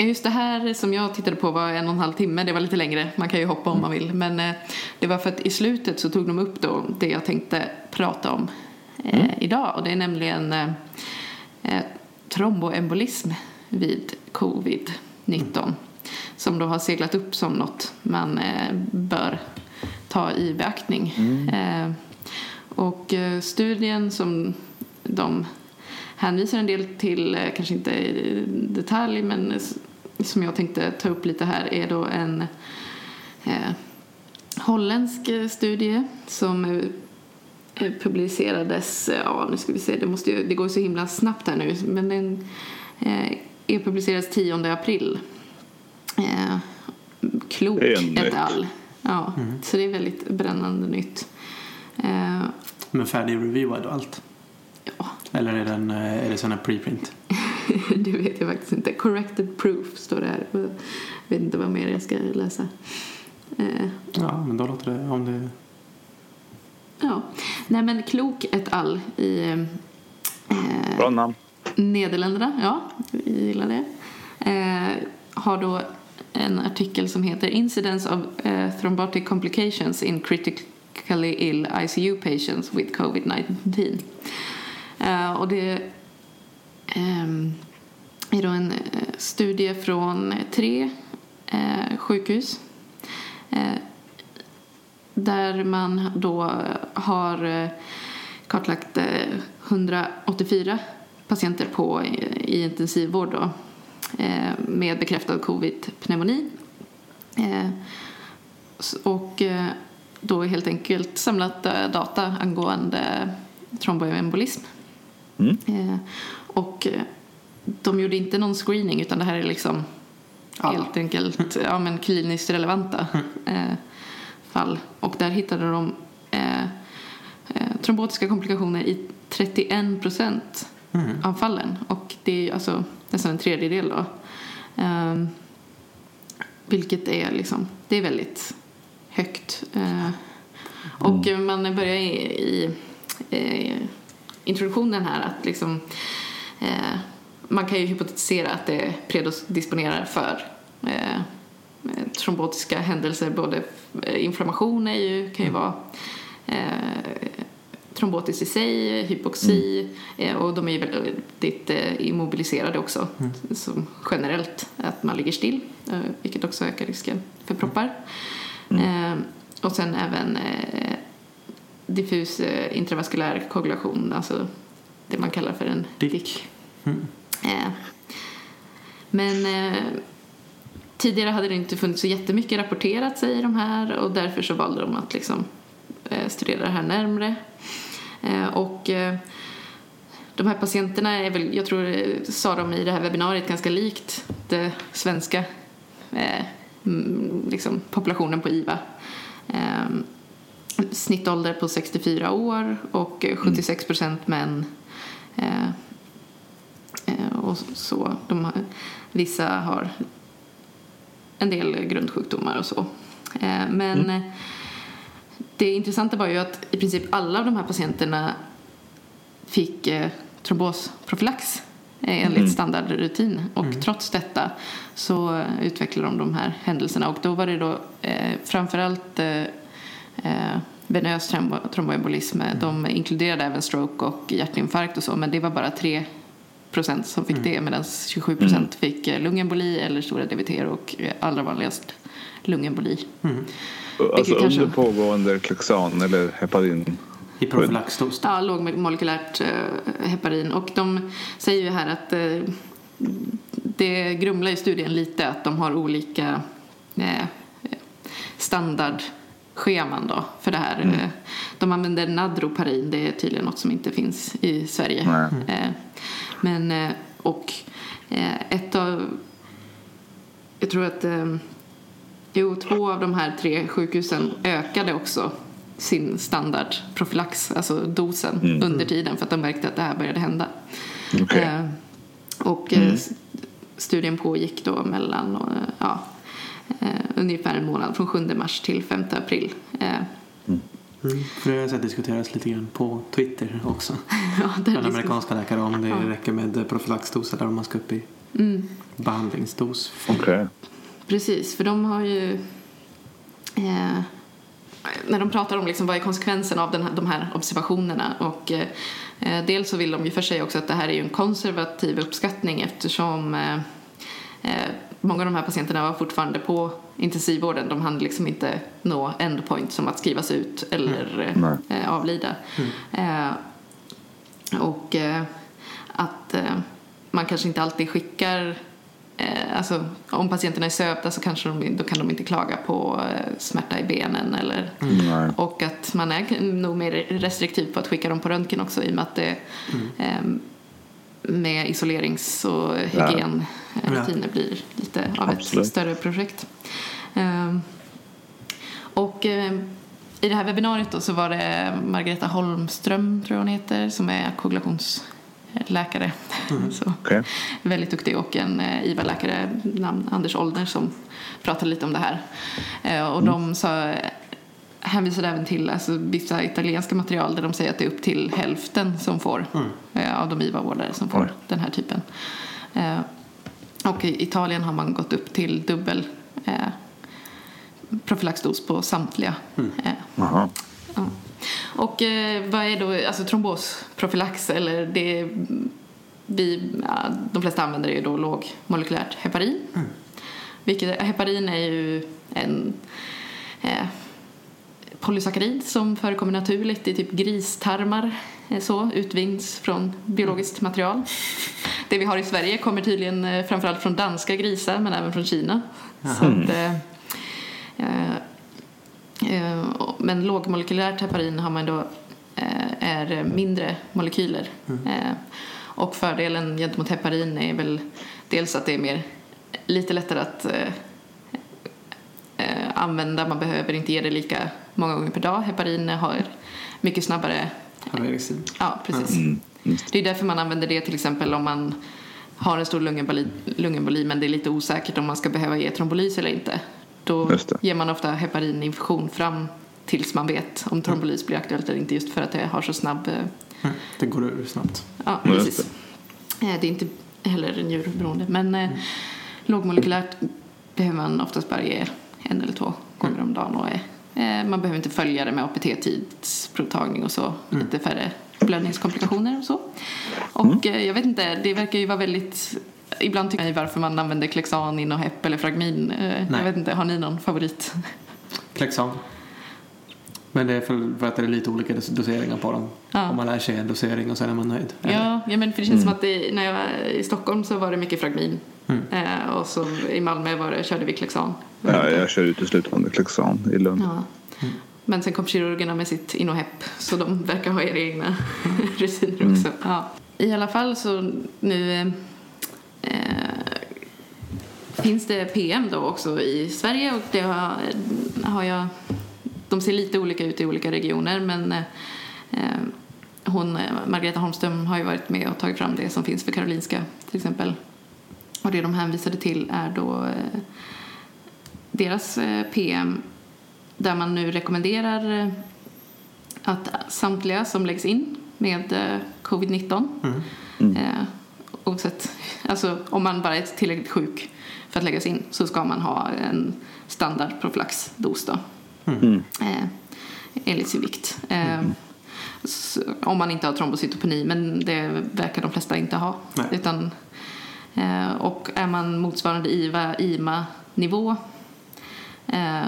Just det här som jag tittade på var en och en halv timme, det var lite längre, man kan ju hoppa om man vill. Men eh, det var för att i slutet så tog de upp då det jag tänkte prata om eh, idag. Och det är nämligen eh, tromboembolism vid covid-19 som då har seglat upp som något man bör ta i beaktning. Eh, och studien som de hänvisar en del till, kanske inte i detalj, men som jag tänkte ta upp lite här är då en eh, holländsk eh, studie som eh, eh, publicerades, eh, ja nu ska vi se, det, måste ju, det går ju så himla snabbt här nu, men den eh, är publicerades 10 april. Eh, klok Det är nytt. et al. Ja, så det är väldigt brännande nytt. Eh, Men färdig reviewad och allt? ja, Eller är, den, är det sån här preprint? det vet jag faktiskt inte. Corrected proof står det här. Jag vet inte vad mer jag ska läsa. Eh, Ja, men då låter det... Om det... ja. Nej men Klok et al. i eh, Bra namn. Nederländerna. Ja, vi gillar det. Eh, har då en artikel som heter Incidence of eh, thrombotic complications in critic critically ill ICU patients with covid-19. Eh, och det är då en eh, studie från tre eh, sjukhus eh, där man då har kartlagt eh, 184 patienter på i, intensivvård då, med bekräftad covid-pneumoni. Och då helt enkelt samlat data angående tromboembolism. Mm. Eh, och eh, de gjorde inte någon screening utan det här är liksom Alla. helt enkelt ja, men kliniskt relevanta eh, fall. Och där hittade de eh, eh, trombotiska komplikationer i 31 procent Mm. av fallen. Och det är alltså nästan en tredjedel då. Ehm, vilket är liksom, det är väldigt högt. Eh, och man börjar i, i eh, introduktionen här att liksom eh, man kan ju hypotetisera att det predisponerar för eh, eh, trombotiska händelser. Både eh, inflammation är ju, kan ju vara eh, trombotiskt i sig, hypoxi eh, och de är ju väldigt eh, immobiliserade också. Som generellt, att man ligger still, eh, vilket också ökar risken för proppar. Eh, och sen även eh, diffus eh, intravaskulär koagulation, alltså det man kallar för en DIC. DIC. Mm. Eh, men eh, tidigare hade det inte funnits så jättemycket rapporterat säger de här och därför så valde de att liksom, eh, studera det här närmre. Och de här patienterna är väl, jag tror sa de i det här webbinariet, ganska likt det svenska mm, liksom populationen på IVA. Snittålder på 64 år och eh, 76 procent män. Eh, eh, och så. De har, vissa har en del grundsjukdomar och så. Eh, men eh, det intressanta var ju att i princip alla av de här patienterna fick eh, trombosprofylax eh, enligt standardrutin. Och trots detta så utvecklade de de här händelserna. Och då var det då eh, framförallt eh, venös trombo- tromboembolism. De inkluderade även stroke och hjärtinfarkt och så men det var bara 3 procent som fick det medan 27 procent fick eh, lungemboli eller stora DVT och allra vanligast lungemboli. Alltså kanske- under pågående Klexan eller heparin. I profylaxdos. Ja, lågmolekylärt eh, heparin. Och de säger ju här att eh, det grumlar i studien lite att de har olika eh, standardscheman då för det här. Eh, De använder Nadroparin, det är tydligen något som inte finns i Sverige. Eh, Men, eh, och ett av, jag tror att Jo, två av de här tre sjukhusen ökade också sin standardprofylax, alltså dosen, under tiden för att de märkte att det här började hända. Eh, och s- studien pågick då mellan ja, ungefär en månad, från 7 mars till 5 april. Eh, Mm. För det har jag sett diskuteras lite grann på Twitter också. ja, Bland amerikanska läkare om det Ja. räcker med profylaxdos eller om man ska upp i mm. behandlingsdos. Okej. Precis, för de har ju... Eh, när de pratar om liksom vad är konsekvensen av den här, de här observationerna och eh, eh, dels så vill de ju för sig också att det här är ju en konservativ uppskattning eftersom eh, eh, många av de här patienterna var fortfarande på intensivvården. De hann liksom inte nå endpoint som att skrivas ut eller Nej. eh, avlida. Eh, och eh, att eh, man kanske inte alltid skickar eh, alltså, om patienterna är sövda så kanske de, då kan de inte klaga på eh, smärta i benen eller Nej. och att man är nog mer restriktiv på att skicka dem på röntgen också i och med att det eh, med isolerings och hygienrutiner blir lite av Absolut. ett större projekt. Eh, och eh, i det här webbinariet då så var det Margareta Holmström, tror jag hon heter, som är koagulationsläkare. så, Okej. väldigt duktig och en eh, IVA-läkare, namn Anders Ollner, som pratade lite om det här. Eh, och de sa, hänvisade även till alltså, vissa italienska material där de säger att det är upp till hälften som får, eh, av de IVA-vårdare som får Oj. den här typen. Eh, och i Italien har man gått upp till dubbel eh, profylaxdos på samtliga. Eh, Jaha. Ja. Och eh, vad är då alltså trombosprofylax? Eller det vi, ja, de flesta använder ju då lågmolekylärt heparin. Mm. Vilket, heparin är ju en eh, polysackarid som förekommer naturligt i typ gristarmar. eh, Så, utvinns från biologiskt material. Det vi har i Sverige kommer tydligen eh, framförallt från danska grisar men även från Kina. Så att, eh, eh, eh, men lågmolekylärt heparin har man då eh, är mindre molekyler. Eh, och fördelen gentemot heparin är väl dels att det är mer, lite lättare att använda. Man behöver inte ge det lika många gånger per dag. Heparin har mycket snabbare Halveringstid. Ja, precis. Det är därför man använder det till exempel om man har en stor lungemboli, lungemboli men det är lite osäkert om man ska behöva ge trombolys eller inte. Då det. ger man ofta heparininfusion fram tills man vet om trombolys blir aktuellt eller inte just för att det har så snabb... eh, Mm. Det går ur snabbt. Ja, precis. Eh, Det är inte heller njurberoende men eh, lågmolekylärt behöver man oftast bara ge en eller två gånger om dagen och är, eh, man behöver inte följa det med APT-tidsprovtagning och så. Lite färre blödningskomplikationer och så. Och eh, jag vet inte, det verkar ju vara väldigt Ibland tycker jag varför man använder Clexan, Inohep eller Fragmin. Eh, Jag Nej. vet inte, har ni någon favorit? Klexan. Men det är för, för att det är lite olika dos- doseringar på dem. Ja. Om man lär sig en dosering och sen är man nöjd. Eller? Ja, ja men för det känns som att det, när jag var i Stockholm så var det mycket Fragmin. Eh, och så i Malmö var det, körde vi Clexan. Ja, jag kör uteslutande Klexan i Lund. Ja. Men sen kom kirurgerna med sitt Inohep så de verkar ha era egna rutiner också. Ja. I alla fall så nu eh, finns det PM då också i Sverige och det har, har jag de ser lite olika ut i olika regioner men eh, hon, Margareta Holmström har ju varit med och tagit fram det som finns för Karolinska till exempel. Och det de hänvisade till är då eh, deras eh, PM där man nu rekommenderar eh, att samtliga som läggs in med eh, covid-19 eh, oavsett, alltså om man bara är tillräckligt sjuk för att läggas in så ska man ha en standard profylaxdos då. Eh, enligt sin vikt. Eh, så, om man inte har trombocytopeni, men det verkar de flesta inte ha. Nej. Utan, och är man motsvarande IVA, IMA-nivå eh,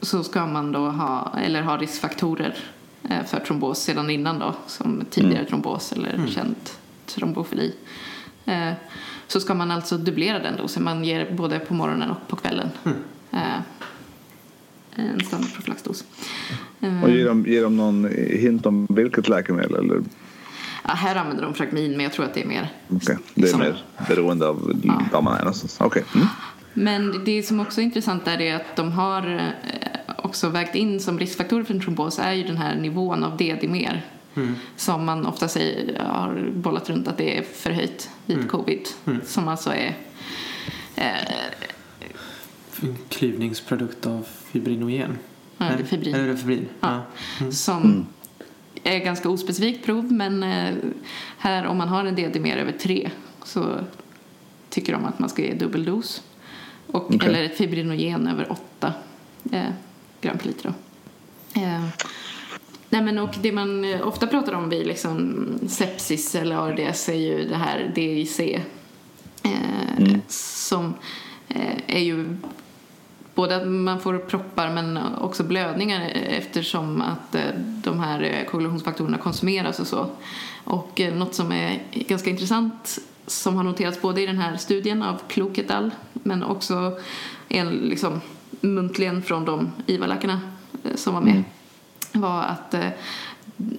så ska man då ha, eller ha riskfaktorer eh, för trombos sedan innan då, som tidigare trombos eller känd trombofili. Eh, så ska man alltså dubblera den dosen. Man ger både på morgonen och på kvällen. Eh, en standardprofylaxdos. Eh, Och ger de, ger de någon hint om vilket läkemedel? Eller? Ja, här använder de Fragmin, men jag tror att det är mer Okej, Det är Som- mer beroende av Ja. var man är någonstans. Okej. Mm. Men det som också är intressant där är att de har eh, också vägt in som riskfaktor för en trombos är ju den här nivån av D-dimer som man ofta säger har bollat runt att det är förhöjt vid covid som alltså är eh, En klyvningsprodukt av fibrinogen. Ja, det är Nej, fibrin. Eller är det fibrin? Ja. Ja. som är ganska ospecifikt prov men eh, här om man har en D-dimer över 3 så tycker de att man ska ge dubbeldos och, Okej. eller ett fibrinogen över 8 eh, gram per liter. Eh, nej men och det man eh, ofta pratar om vid liksom sepsis eller ARDS är ju det här DIC eh, som eh, är ju både att man får proppar men också blödningar eftersom att eh, de här eh, koagulationsfaktorerna konsumeras och så. Och eh, något som är ganska intressant som har noterats både i den här studien av Klok et al men också en, liksom, muntligen från de IVA-läkarna som var med var att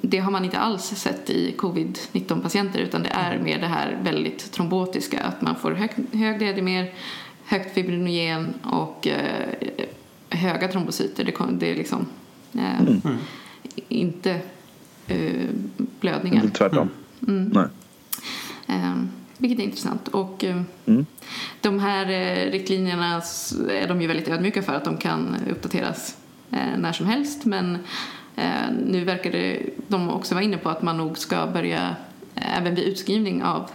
det har man inte alls sett i covid-19 patienter utan det är mer det här väldigt trombotiska att man får hög, hög D-dimer, högt fibrinogen och eh, höga trombocyter. Det, det är liksom eh, inte eh, blödningar. Inte tvärtom. Nej. Eh, vilket är intressant. Och eh, Mm. de här eh, riktlinjerna är de ju väldigt ödmjuka för att de kan uppdateras eh, när som helst. Men eh, nu verkar det, de också vara inne på att man nog ska börja eh, även vid utskrivning av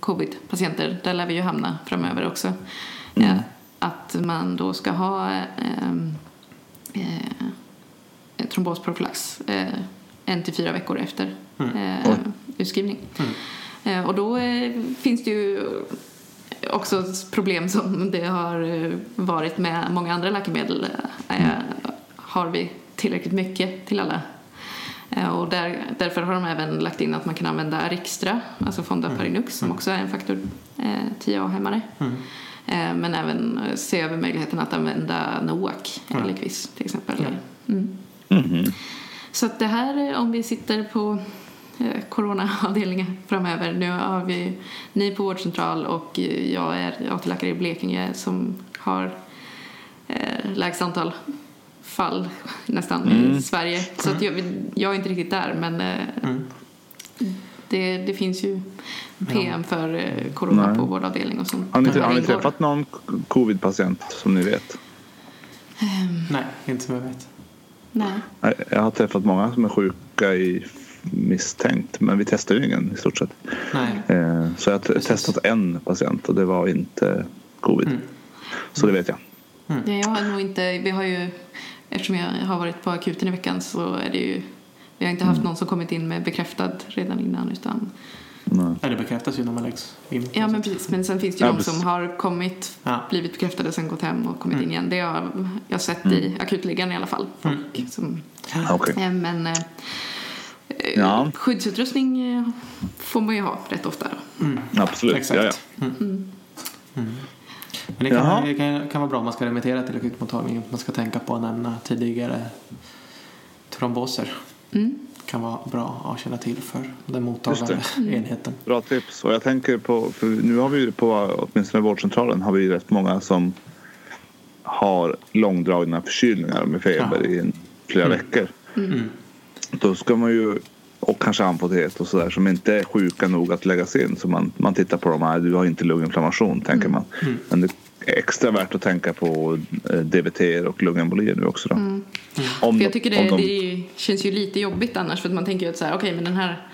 covid-patienter, där lär vi ju hamna framöver också, eh, att man då ska ha eh, eh, trombosprofylax eh, en till fyra veckor efter Mm. eh, utskrivning. Eh, och då eh, finns det ju också problem som det har eh, varit med många andra läkemedel. Eh, har vi tillräckligt mycket till alla? Och där, därför har de även lagt in att man kan använda Arixtra, alltså Fondaparinux som också är en faktor eh, 10A-hämmare. Mm. Eh, men även eh, se över möjligheten att använda NOAC, Ja. Eliquis till exempel. Ja. Mm. Mhm. Så att det här, eh, om vi sitter på coronaavdelningen framöver. Nu har vi ni på vårdcentral och jag är AT-läkare i Blekinge som har eh, lägst antal fall nästan i Mm. Sverige. Så att jag, jag är inte riktigt där men eh, Mm. Det, det finns ju PM för eh, corona Nej. på vårdavdelning och sånt. Har ni, har ni träffat någon covid-patient som ni vet? Nej, inte som jag vet. Nej. Jag har träffat många som är sjuka i misstänkt men vi testar ju ingen i stort sett. Nej. Eh, Så jag har Precis. testat en patient och det var inte covid. Mm. Så det vet jag. Ja, jag har nog inte, vi har ju, eftersom jag har varit på akuten i veckan så är det ju, vi har inte haft någon som kommit in med bekräftad redan innan utan, Nej. Ja, det bekräftas ju när man läggs in. ja men precis, men sen finns det ju Ja, de som har kommit, Ja. blivit bekräftade sen gått hem och kommit Mm. in igen. Det har jag sett i akutliggaren i alla fall. Mm. Som, Okej. eh, men eh, Ja. skyddsutrustning eh, får man ju ha rätt ofta. Mm. Absolut. Exakt. Ja, ja. Mm. Mm. Mm. Men det kan, det kan, kan vara bra om man ska remittera till akutmottagningen. Man ska tänka på att nämna tidigare tromboser. Mm. kan vara bra att känna till för den mottagande Mm. enheten. Bra tips. Och jag tänker på, för nu har vi ju på åtminstone vårdcentralen har vi rätt många som har långdragna förkylningar med feber Ja. i en, flera Mm. veckor. Mm. Då ska man ju, och kanske amputet och sådär som inte är sjuka nog att läggas in. Så man, man tittar på dem här, du har inte lunginflammation tänker man. Mm. Men det extra värt att tänka på eh, DVT och lungembolier nu också då. Mm. Om För de- jag tycker det, de- det känns ju lite jobbigt annars för att man tänker ju att så här, okej men den här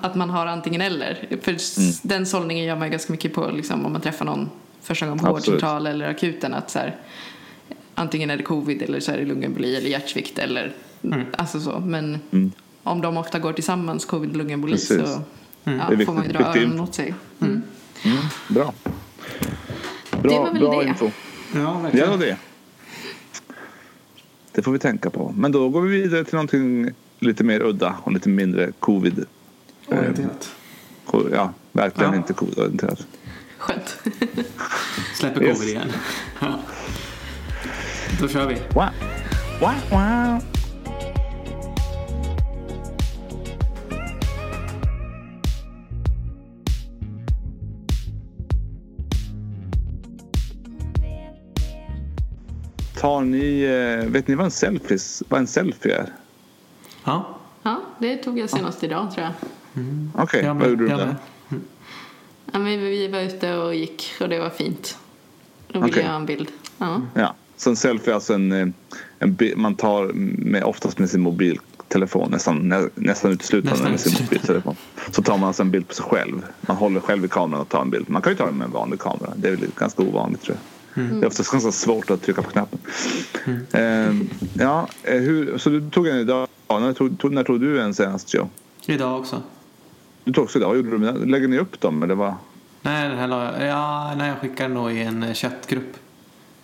att man har antingen eller. För Mm. den sållningen gör man ju ganska mycket på liksom, om man träffar någon första gången på vårdcentral eller akuten att så här, antingen är det covid eller så är det lungemboli eller hjärtsvikt eller Mm. alltså så. Men Mm. om de ofta går tillsammans, covid och lungemboli, så Mm. ja, får man ju dra öronen åt sig. Mm. Bra. Det var väl bra det. info. Ja, Det var verkligen. det. Det får vi tänka på. Men då går vi vidare till någonting lite mer udda och lite mindre covid. Orienterat. Co- Ja, verkligen Ja. inte covid-orienterat. Skönt. Släpper Yes. covid igen. Ja. Då kör vi. Wow. Wow, wow. Tar ni, eh, vet ni vad en, selfies, vad en selfie är? Ja. Ja, det tog jag senast idag tror jag. Okej, Jag vad gjorde du jag där? med. Ja, men vi var ute och gick och det var fint. Då ville Okej. jag ha en bild. Ja. Ja, så en selfie är alltså en, eh, en man tar med, oftast med sin mobiltelefon nästan, nä, nästan uteslutande Nästan med sin mobiltelefon. Så tar man alltså en bild på sig själv. Man håller själv i kameran och tar en bild. Man kan ju ta den med en vanlig kamera. Det är väl ganska ovanligt tror jag. Mm. Det är oftast ganska svårt att trycka på knappen. Eh, ja, eh, hur, så du tog en idag. När tog, när tog du en senast Joe? Idag också. Du tog också idag. Gjorde du? Lägger ni upp dem eller vad? Nej, den här la jag, ja, nej, jag skickar den nog i en eh, chattgrupp.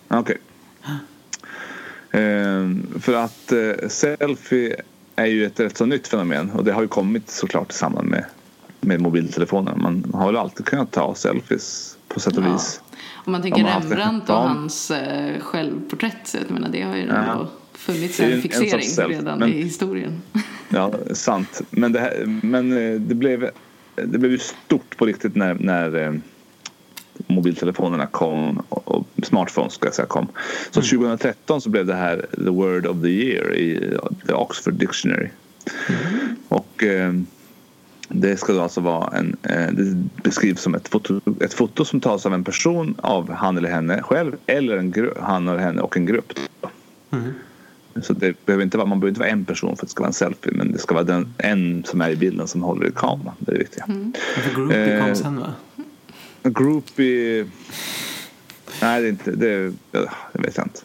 Okej. Ehm, för att eh, selfie är ju ett rätt så nytt fenomen och det har ju kommit såklart i samband med, med mobiltelefonerna. Man har väl alltid kunnat ta selfies på sätt och Ja. vis. Om man tänker. Rembrandt och hans eh, självporträtt, så jag menar, det har ju Ja. funnits en en- en fixering self, redan men- i historien. Ja, sant. Men det, här, men eh, det, blev, det blev ju stort på riktigt när, när eh, mobiltelefonerna kom och, och smartphones ska jag säga kom. Så 2013 så blev det här the word of the year i eh, the Oxford Dictionary. Och eh, det ska då alltså vara en, eh, det beskrivs som ett foto, ett foto som tas av en person av han eller henne själv eller en gru, han eller henne och en grupp. Mm. Så det behöver inte vara, man behöver inte vara en person för att det ska vara en selfie men det ska vara den, en som är i bilden som håller i kameran. Det är det viktiga. För groupie kom Eh, sen va? En groupie... Nej, det är inte... Det, det vet jag inte.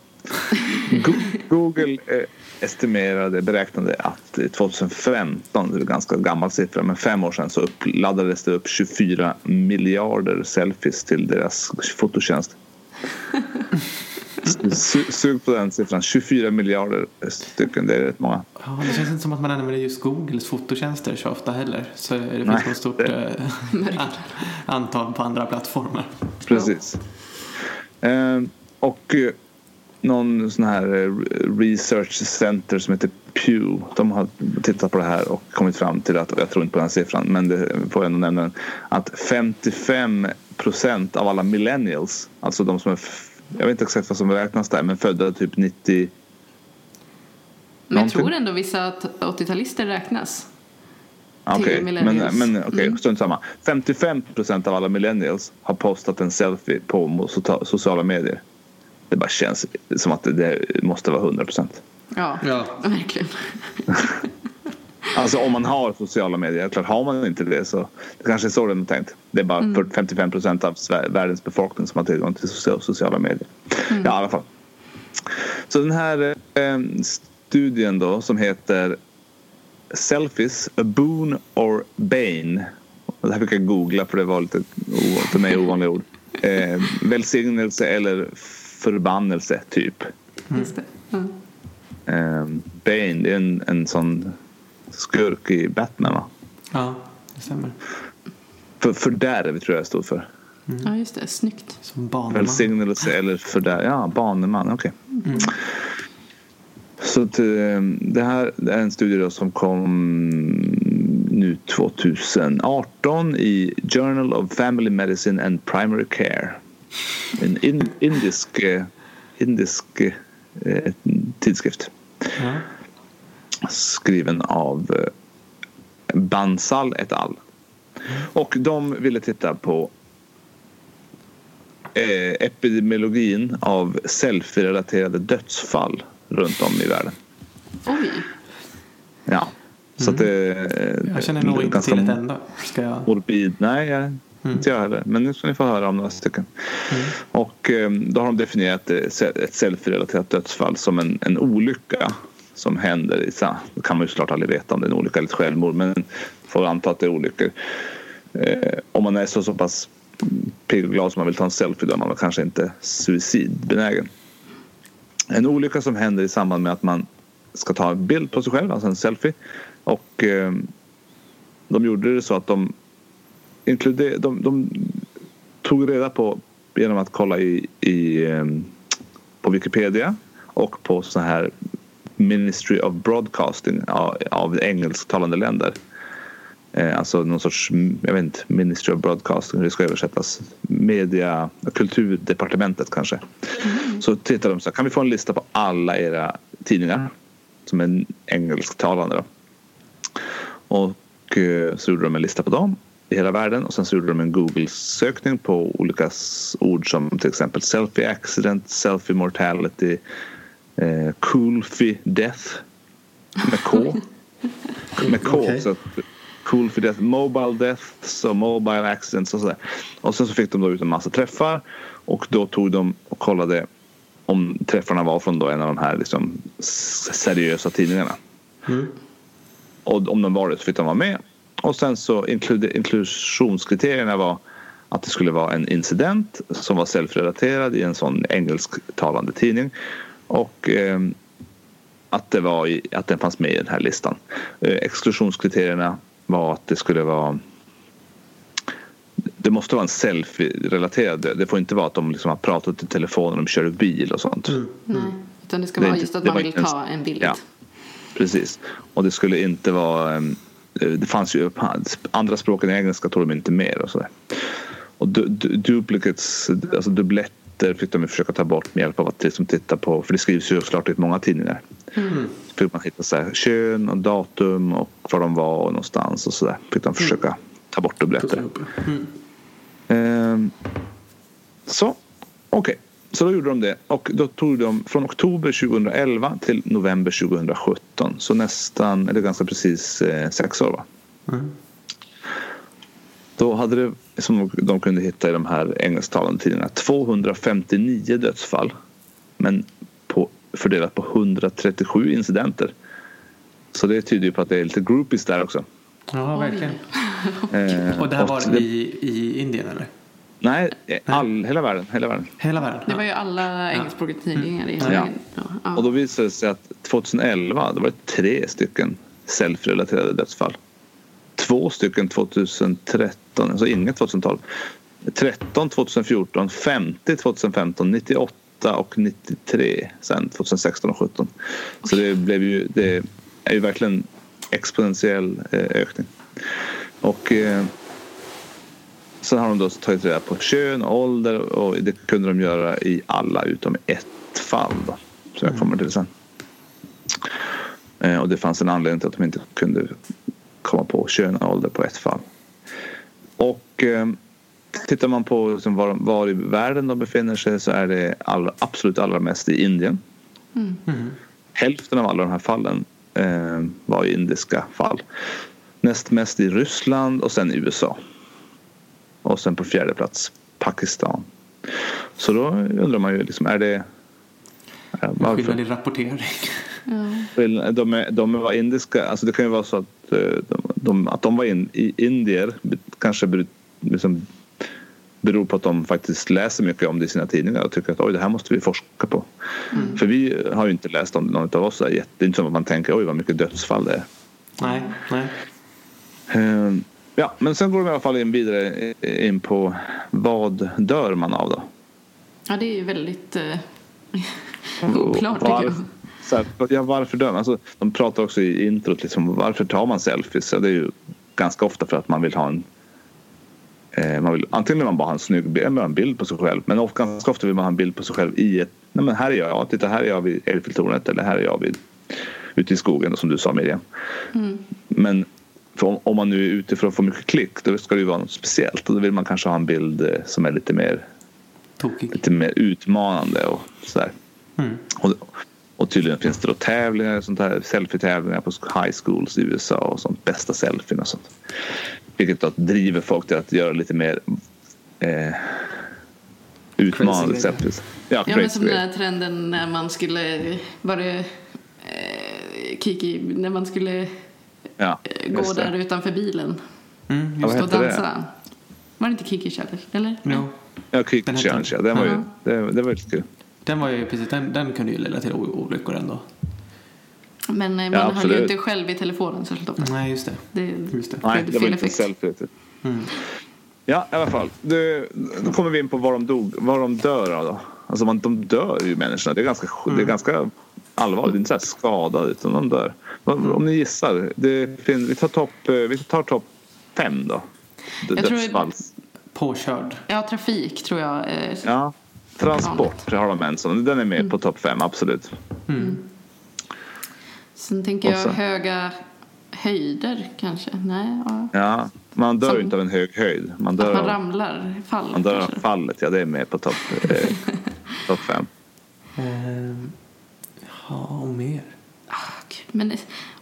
Google eh, estimerade, beräknade att 2015, det är en ganska gammal siffra, men fem år sedan så laddades det upp 24 miljarder selfies till deras fototjänst. Sug på den siffran. 24 miljarder stycken. Det är rätt många. Ja, det känns inte som att man använder just Googles fototjänster så ofta heller. Så det finns Nej, något stort det... Eh, antal på andra plattformar. Precis. Eh, och eh, någon sån här eh, research center som heter Pew. De har tittat på det här och kommit fram till att, jag tror inte på den siffran, men det får jag ändå nämna att 55 procent av alla millennials, alltså de som är jag vet inte exakt vad som räknas där, men födda typ 90... Men jag tror ändå vissa 80-talister räknas. Okej, okay, men, men okay, mm. strunt samma. 55 procent av alla millennials har postat en selfie på sociala medier. Det bara känns som att det måste vara 100 procent. Ja, ja, verkligen. Alltså om man har sociala medier. Klart har man inte det så det kanske är så är tänkt. Det är bara mm. 55 procent av världens befolkning som har tillgång till sociala medier. Mm. Ja, i alla fall. Så den här eh, studien då som heter Selfies, a boon or bane. Det här fick jag googla för det var lite för mig ovanliga ord. Eh, välsignelse eller förbannelse typ. Just det. Mm. Eh, bane, det är en, en sån skurk i Batman va? Ja, det stämmer. För fördärv tror jag stod för. Mm. Ja, just det. Snyggt. Som baneman. Välsignelse eller fördärv. Ja, baneman. Okej. Okay. Mm. Så att, ehm, det här är en studie då som kom nu 2018 i Journal of Family Medicine and Primary Care. En in, indisk, eh, indisk eh, tidskrift. Mm skriven av eh, Bansal et al. Och de ville titta på eh, epidemiologin av selfie-relaterade dödsfall runt om i världen. Oj! Ja. Så mm. att det, jag känner nog inte till det enda. Ska jag... Morbid. Nej, jag, mm. inte jag heller. Men nu ska ni få höra om några stycken. Mm. Och eh, då har de definierat ett selfie-relaterat dödsfall som en, en olycka som händer. Så kan man ju såklart aldrig veta om det är en olycka eller ett självmord men får anta att det är olyckor. Eh, om man är så, så pass pigg och glad som man vill ta en selfie då är man kanske inte suicidbenägen. En olycka som händer i samband med att man ska ta en bild på sig själv, alltså en selfie. Och eh, de gjorde det så att de, inkluder, de, de tog reda på genom att kolla i, i eh, på Wikipedia och på så här Ministry of Broadcasting av, av engelsktalande länder. Eh, alltså någon sorts, jag vet inte, Ministry of Broadcasting hur det ska översättas. Media, kulturdepartementet kanske. Mm. Så tittar de så här, kan vi få en lista på alla era tidningar som är engelsktalande då? Och eh, så gjorde de en lista på dem i hela världen och sen så gjorde de en Google-sökning på olika ord som till exempel selfie accident, selfie mortality, eh, Coolfy Death med K. med K. Okay. Så Coolfy Death, Mobile Deaths och Mobile Accidents och sådär. Och sen så fick de då ut en massa träffar och då tog de och kollade om träffarna var från då en av de här liksom seriösa tidningarna. Mm. Och om de var det så fick de vara med. Och sen så inklusionskriterierna var att det skulle vara en incident som var self-relaterad i en sån engelsktalande tidning och eh, att, det var i, att den fanns med i den här listan. Eh, exklusionskriterierna var att det skulle vara det måste vara en selfie-relaterad Det får inte vara att de liksom har pratat i telefon när de kör bil och sånt. Mm. Nej, utan det ska det vara just att man vill ta en bild. Ja, precis. Och det skulle inte vara... Ehm, det fanns ju andra språk än engelska tog de inte med och sådär. Och du, du, duplicates, alltså dubblett uppgifter fick de försöka ta bort med hjälp av att liksom titta på, för det skrivs ju såklart i många tidningar. Mm. Fick man hitta så här, kön och datum och var de var någonstans och så där. Fick de försöka mm. ta bort dubbletter. Mm. Ehm, så, okej. Okay. Så då gjorde de det och då tog de från oktober 2011 till november 2017. Så nästan, eller ganska precis eh, sex år va? Mm. Då hade det, som de kunde hitta i de här engelsktalande tidningarna, 259 dödsfall. Men på fördelat på 137 incidenter. Så det tyder ju på att det är lite groupies där också. Ja, verkligen. Eh, Och det här och var i, i Indien eller? Nej, all, hela världen. Hela världen. Hela världen? Det var ju alla engelskspråkiga tidningar i hela ja. ja. Och då visade det sig att 2011 då var det tre stycken self-relaterade dödsfall. Två stycken 2013, alltså inget 2012. 13 2014, 50 2015, 98 och 93 sen 2016 och 17. Så det blev ju, det är ju verkligen exponentiell eh, ökning. Och eh, sen har de då tagit reda på kön och ålder och det kunde de göra i alla utom ett fall då. Så jag kommer till sen. Eh, och det fanns en anledning till att de inte kunde komma på kön och ålder på ett fall. Och eh, tittar man på liksom var, var i världen de befinner sig så är det allra, absolut allra mest i Indien. Mm. Hälften av alla de här fallen eh, var indiska fall. Näst mest i Ryssland och sen i USA. Och sen på fjärde plats Pakistan. Så då undrar man ju liksom, är det... Varför? Skillnad i rapportering. Ja. De, är, de var indiska, alltså det kan ju vara så att eh, de, de, att de var in, i indier kanske beror, liksom, beror på att de faktiskt läser mycket om det i sina tidningar och tycker att oj det här måste vi forska på. För vi har ju inte läst om det, någon av oss. Det är inte som att man tänker oj vad mycket dödsfall det är. Nej, nej. Eh, Ja, men sen går de i alla fall in vidare in på vad dör man av då? ja, det är ju väldigt eh, oklart tycker jag. Så här, ja, varför dör man? Alltså, de pratar också i introt liksom, varför tar man selfies? Ja, det är ju ganska ofta för att man vill ha en eh, man vill, antingen vill man bara ha en snygg bild, eller en bild på sig själv men of, ganska ofta vill man ha en bild på sig själv i ett nej men här är jag, ja, titta här är jag vid Eiffeltornet eller här är jag vid, ute i skogen som du sa Miriam. Men för om, om man nu är ute för att få mycket klick då ska det ju vara något speciellt och då vill man kanske ha en bild eh, som är lite mer Tokig. lite mer utmanande och sådär. Mm. Och, och tydligen finns det då tävlingar, sånt här, selfie-tävlingar på high schools i USA och sånt. Bästa selfien och sånt. Vilket då driver folk till att göra lite mer eh, utmanande selfies. Ja, Ja, men crazy som den här trenden när man skulle, var det eh, Kiki, när man skulle Ja, eh, gå det. där utanför bilen Mm, Ja, just vad och hette det? dansa. Var det inte Kiki Challenge? Eller? Jo. Ja, hette Challenge, ja. Den var ju, Ja. det, det var lite kul. Den var ju precis, den, den kunde ju leda till olyckor ändå. Men eh, man Ja, höll ju inte själv i telefonen särskilt ofta. Nej, just det. Det, Just det. Nej, det var inte selfie. Mm. Ja, i alla fall. Du, då kommer vi in på vad de, dog, vad de dör av. Då. Alltså man, de dör ju människorna. Det är ganska, det är ganska allvarligt. Det är inte så här skadade utan de dör. Om ni gissar. Det finns, vi tar topp eh, vi tar topp fem då. Jag tror- Dödsfalls. Påkörd. Ja, trafik tror jag. Eh, Ja. Transport har de en sån. Den är med på topp fem, absolut. Sen tänker jag sen- höga höjder kanske. Nej, ja. Ja, man dör Som- inte av en hög höjd. Man Att dör, man av, ramlar, fall man dör av fallet. Ja, det är med på topp eh, top fem. Ehm, ja, och mer. Men det,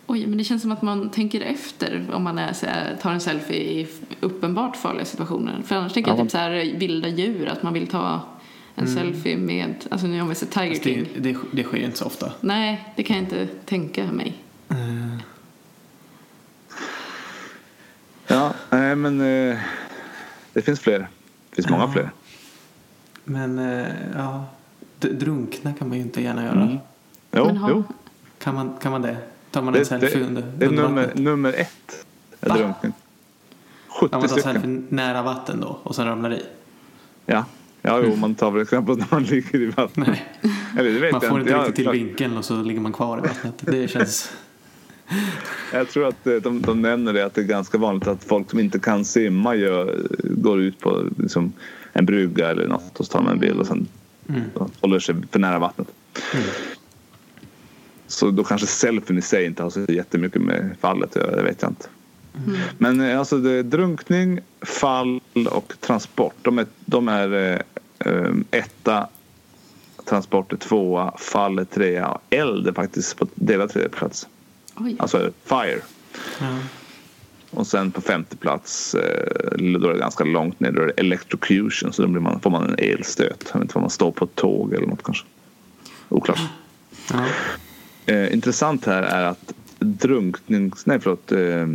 oj, men det känns som att man tänker efter om man är, så här, tar en selfie i uppenbart farliga situationer. För annars tänker Ja, jag typ så här vilda djur, att man vill ta en selfie med, alltså nu om vi ser Tiger Fast King. det, det, det sker inte så ofta. Nej, det kan jag inte tänka mig. Ehm, Ja, nej, men eh, det finns fler. Det finns många Ja. fler. men eh, ja, drunkna kan man ju inte gärna göra. Mm. Jo, Men ha- jo. Kan, man, kan man det? Tar man en Det, selfie det, under, det är under nummer, vattnet? nummer ett. Är Va? Ja, 70 man tar stycken. selfie nära vatten då och sen ramlar i? Ja. ja, jo, man tar väl exempel när man ligger i vattnet. Nej, Eller det vet man jag får inte Ja, riktigt till vinkeln och så ligger man kvar i vattnet. Det känns... Jag tror att eh, de, de nämner det att det är ganska vanligt att folk som inte kan simma gör, går ut på liksom, en brygga eller något och så tar man en bild och sen Mm. håller sig för nära vattnet. Mm. Så då kanske selfien i sig inte har så jättemycket med fallet att göra, det vet jag inte. Men eh, alltså det är drunkning, fall och transport. De är, de är eh, eh, etta, transport är tvåa, fall är trea och eld är faktiskt på delad tredje plats. Oj. Alltså fire. Ja. Och sen på femte plats, eh, då är det ganska långt ner, då är det electrocution. Så då blir man, får man en elstöt. Jag vet inte om man står på ett tåg eller något kanske. Oklart. Ja. Eh, intressant här är att drunknings... Nej, förlåt. Eh,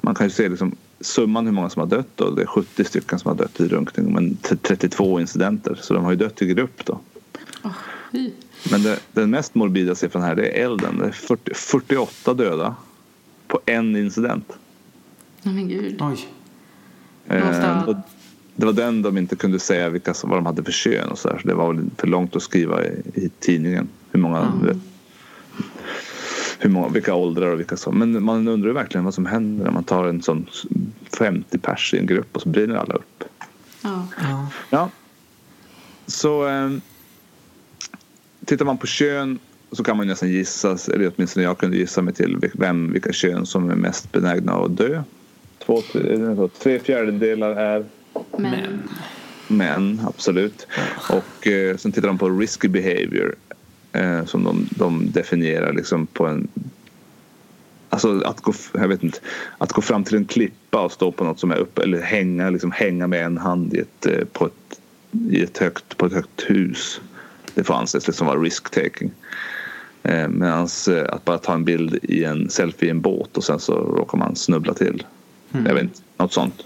man kan ju se liksom summan hur många som har dött. Då. Det är 70 stycken som har dött i drunkning men t- 32 incidenter. Så de har ju dött i grupp då. Fy. Men det, den mest morbida siffran här det är elden. Det är 40, 48 döda på en incident. Nej men gud. Oj. Eh, och det var den de inte kunde säga vilka som, vad de hade för kön och så där. Så det var väl för långt att skriva i, i tidningen. Hur många, Mm. Hur många, vilka åldrar och vilka som. Men man undrar ju verkligen vad som händer när man tar en sån 50 pers i en grupp och så brinner alla upp. Ja. Ja. Så eh, tittar man på kön så kan man nästan gissa, eller åtminstone jag kunde gissa mig till vem, vilka kön som är mest benägna att dö. Två, tre, tre fjärdedelar är Men. män, absolut. Och eh, sen tittar de på risky behavior eh, som de, de definierar liksom på en Alltså att gå, jag vet inte, att gå fram till en klippa och stå på något som är uppe eller hänga, liksom hänga med en hand i ett, eh, på, ett, i ett högt, på ett högt hus. Det får anses liksom vara risk-taking. Eh, Medan att bara ta en bild i en selfie i en båt och sen så råkar man snubbla till. Jag vet inte, något sånt.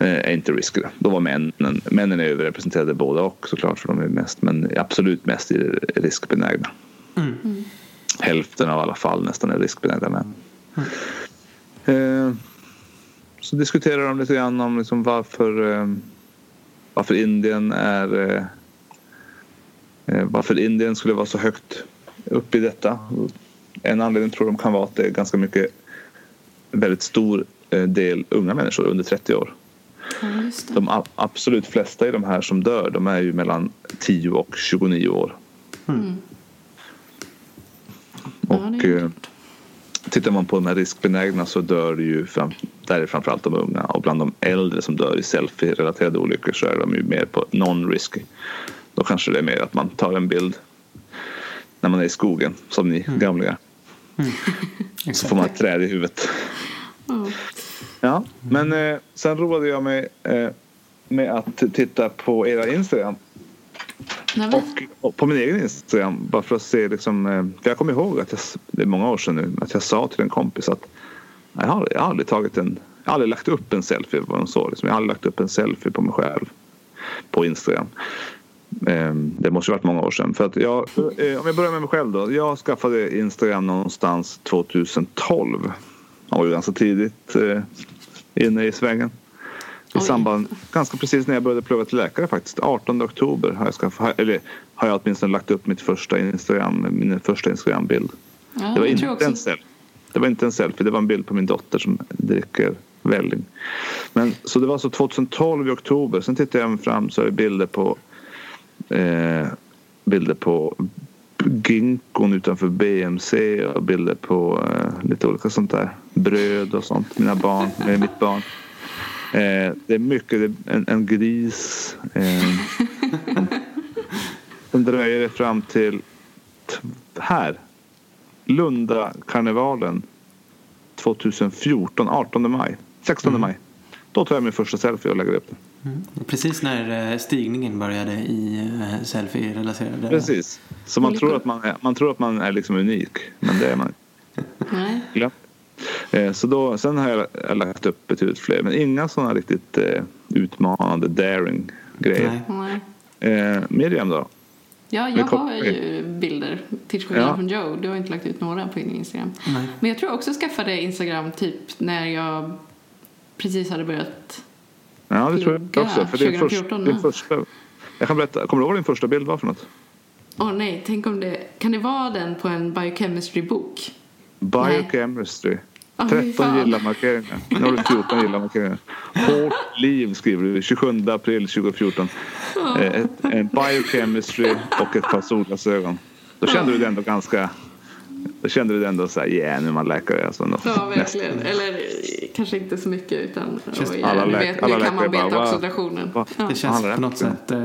Eh, är inte risky. Då var männen, männen är överrepresenterade båda och såklart för de är mest men absolut mest riskbenägna. Mm. Hälften av alla fall nästan är riskbenägna män. Eh, så diskuterar de lite grann om liksom varför, eh, varför Indien är eh, eh, varför Indien skulle vara så högt upp i detta. En anledning tror de kan vara att det är ganska mycket väldigt stor eh, del unga människor under 30 år. Ja. De absolut flesta i de här som dör de är ju mellan 10 och 29 år. Mm. Och Ja, eh, tittar man på de här riskbenägna så dör det ju fram, där är framförallt de unga och bland de äldre som dör i selfie-relaterade olyckor så är de ju mer på non-risky. Då kanske det är mer att man tar en bild när man är i skogen som ni gamlingar. Så Exakt. får man ett träd i huvudet. Men eh, sen roade jag mig eh, med att titta på era Instagram och, och på min egen Instagram bara för att se liksom, eh, för jag kommer ihåg att jag, det är många år sedan nu, att jag sa till en kompis att jag har, jag har aldrig tagit en, jag har aldrig lagt upp en selfie vad de sa, liksom. jag har aldrig lagt upp en selfie på mig själv på Instagram. Eh, Det måste varit många år sedan. För att jag, eh, om jag börjar med mig själv då. Jag skaffade Instagram någonstans 2012. Jag var ju ganska tidigt eh, inne i svängen. I samband, ganska precis när jag började plugga till läkare faktiskt. 18 oktober har jag, skaffat, eller har jag åtminstone lagt upp mitt första Instagram, min första Instagram-bild. Ja, Det var inte en selfie. Det var inte en selfie, det var en bild på min dotter som dricker välling. Men, så det var alltså 2012 i oktober. Sen tittade jag fram så är det bilder på eh, bilder på Ginkgon utanför BMC och bilder på eh, lite olika sånt där. Bröd och sånt. Mina barn, med mitt barn. Eh, det är mycket, det är en, en gris. Eh, sen dröjer det fram till här. Lunda-karnevalen 2014, 18 maj. 16 maj. Då tar jag min första selfie och lägger upp den. Mm. Precis när eh, stigningen började i eh, selfie-relaterade... Precis. Så man tror att man är, man tror att man är liksom unik. Men det är man inte. Så då, sen har jag lagt upp betydligt fler. Men inga sådana riktigt eh, utmanande daring grejer. Nej. Eh, Miriam då? Ja, jag har ju bilder till skillnad Ja. från Joe. Du har inte lagt ut några på din Instagram. Nej. Men jag tror också jag skaffade Instagram typ när jag precis hade börjat. Ja, det tror jag också. För din, först, 2014, din första, jag kan berätta, kommer du ihåg vad din första bild var för något? Åh nej, tänk om det... Kan det vara den på en biochemistry-bok? Biochemistry. Ah, fy 13 fan. gilla markeringar. Nu har du 14 gilla markeringar. Hårt liv skriver du 27 april 2014. Eh, Ett, en biochemistry och ett par solglasögon. Då kände du dig ändå ganska... Då kände du dig ändå så här, yeah, nu är man läkare. Alltså, nå- Ja, verkligen. Eller kanske inte så mycket utan... Känns- oj, alla nu, läk- vet, alla nu kan man beta bara, oxidationen. Va? Ja. Det känns det på något sätt eh,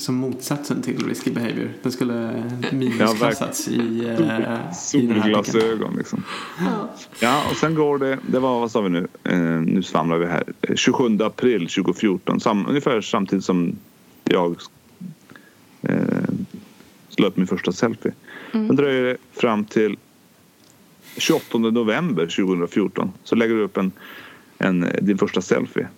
som motsatsen till risky behavior. Den skulle Ja, minusklassats i, eh, i artikeln. Solglasögon liksom. Ja. Ja, och sen går det, det var, vad sa vi nu, eh, nu svamlar vi här, Eh, 27 april 2014, sam, ungefär samtidigt som jag eh, la upp min första selfie. Sen dröjer det fram till 28 november 2014 så lägger du upp en, en, din första selfie.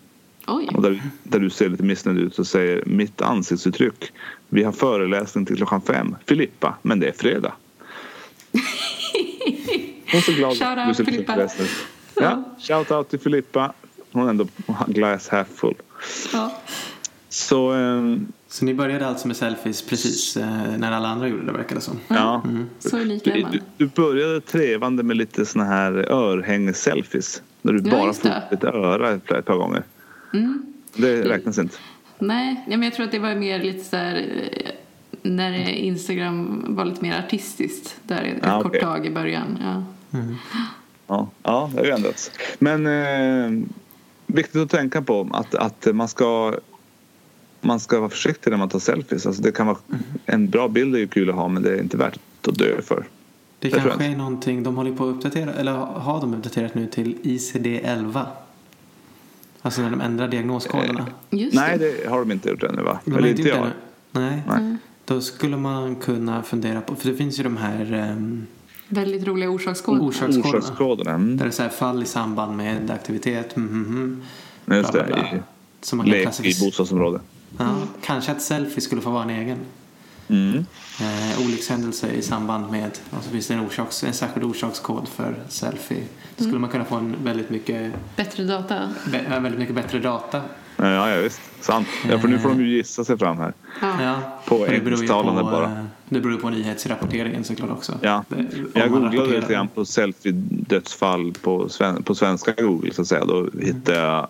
Oj. Och där, där du ser lite missnöjd ut och säger mitt ansiktsuttryck. Vi har föreläsning till klockan fem. Filippa, men det är fredag. Hon är så glad. Shout out, Du ser lite Filippa. Ja, shout out till Filippa. Hon är ändå glass half full. Ja. Så ehm, Så ni började alltså med selfies precis eh, när alla andra gjorde det verkar det som. ja. Så unik är Du, man. du, du började trevande med lite såna här örhänges-selfies. Där du Ja, bara får upp ett öra ett par gånger. Mm. Det räknas inte. Nej, ja, men jag tror att det var mer lite så här eh, när Instagram var lite mer artistiskt där ett Ja, kort okej. tag i början. Ja. Ja, ja det har ju ändrats. Men eh, viktigt att tänka på att, att man ska man ska vara försiktig när man tar selfies. Alltså det kan vara, en bra bild är ju kul att ha men det är inte värt att dö för. Det Det kanske är någonting, de håller på att uppdatera, eller har de uppdaterat nu till ICD-11? Alltså när de ändrar diagnoskoderna. Just Nej, det. det har de inte gjort ännu va? De Eller inte jag. det nu. Nej. Nej. Då skulle man kunna fundera på, för det finns ju de här um, Väldigt roliga orsakskoder. orsakskoderna. Orsakskoderna. Mm. Där det är så här fall i samband med aktivitet. Mm, mm, mm, Just bla, det, bla, bla. i Som man kan lek i bostadsområde. Ja, kanske att selfie skulle få vara en egen. Mm. Eh, olyckshändelse i samband med, och så finns det en, orsaks, en särskild orsakskod för selfie. Då skulle man kunna få en väldigt mycket, Bättre data. be, väldigt mycket bättre data. Ja, ja, visst. Sant. Ja, för nu får de ju gissa sig fram här. Ja. På engelsktalande bara. eh, Det beror ju på nyhetsrapporteringen såklart också. Ja. Det- Jag googlade lite grann på selfie-dödsfall på, sven- på svenska Google så att säga. Då hittade jag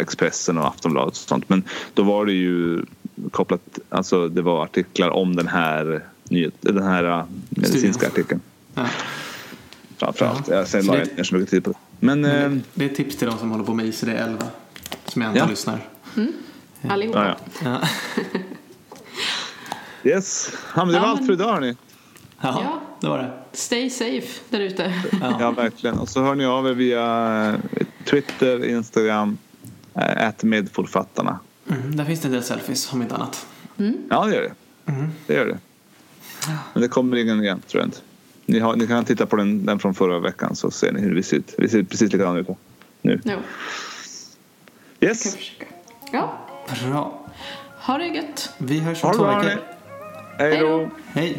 Expressen och Aftonbladet och sånt. Men då var det ju kopplat, alltså det var artiklar om den här, den här äh, medicinska artikeln. Ja. Framförallt. Jag sen la det- jag inte så mycket tid på det. Men Men eh, det, det är ett tips till de som håller på med ICD-11. Som jag antar Ja. lyssnar. Allihopa. ja, ja. Ja. Yes, ja, men det var Ja, allt för idag hörni. ja, Ja. det var det. Stay safe där ute. Ja. Ja, verkligen. Och så hör ni av er via eh, Twitter, Instagram, äh, medförfattarna. Mm, där finns det en del selfies om inte annat. Ja, det gör det. Det gör det. Men det kommer ingen igen, tror jag inte. Ni, har, ni kan titta på den, den från förra veckan så ser ni hur vi ser ut. Vi ser precis likadana ut nu. Kan Yes. Ja, Bra. ha det gött. Vi hörs om två veckor. Hej då. Hej.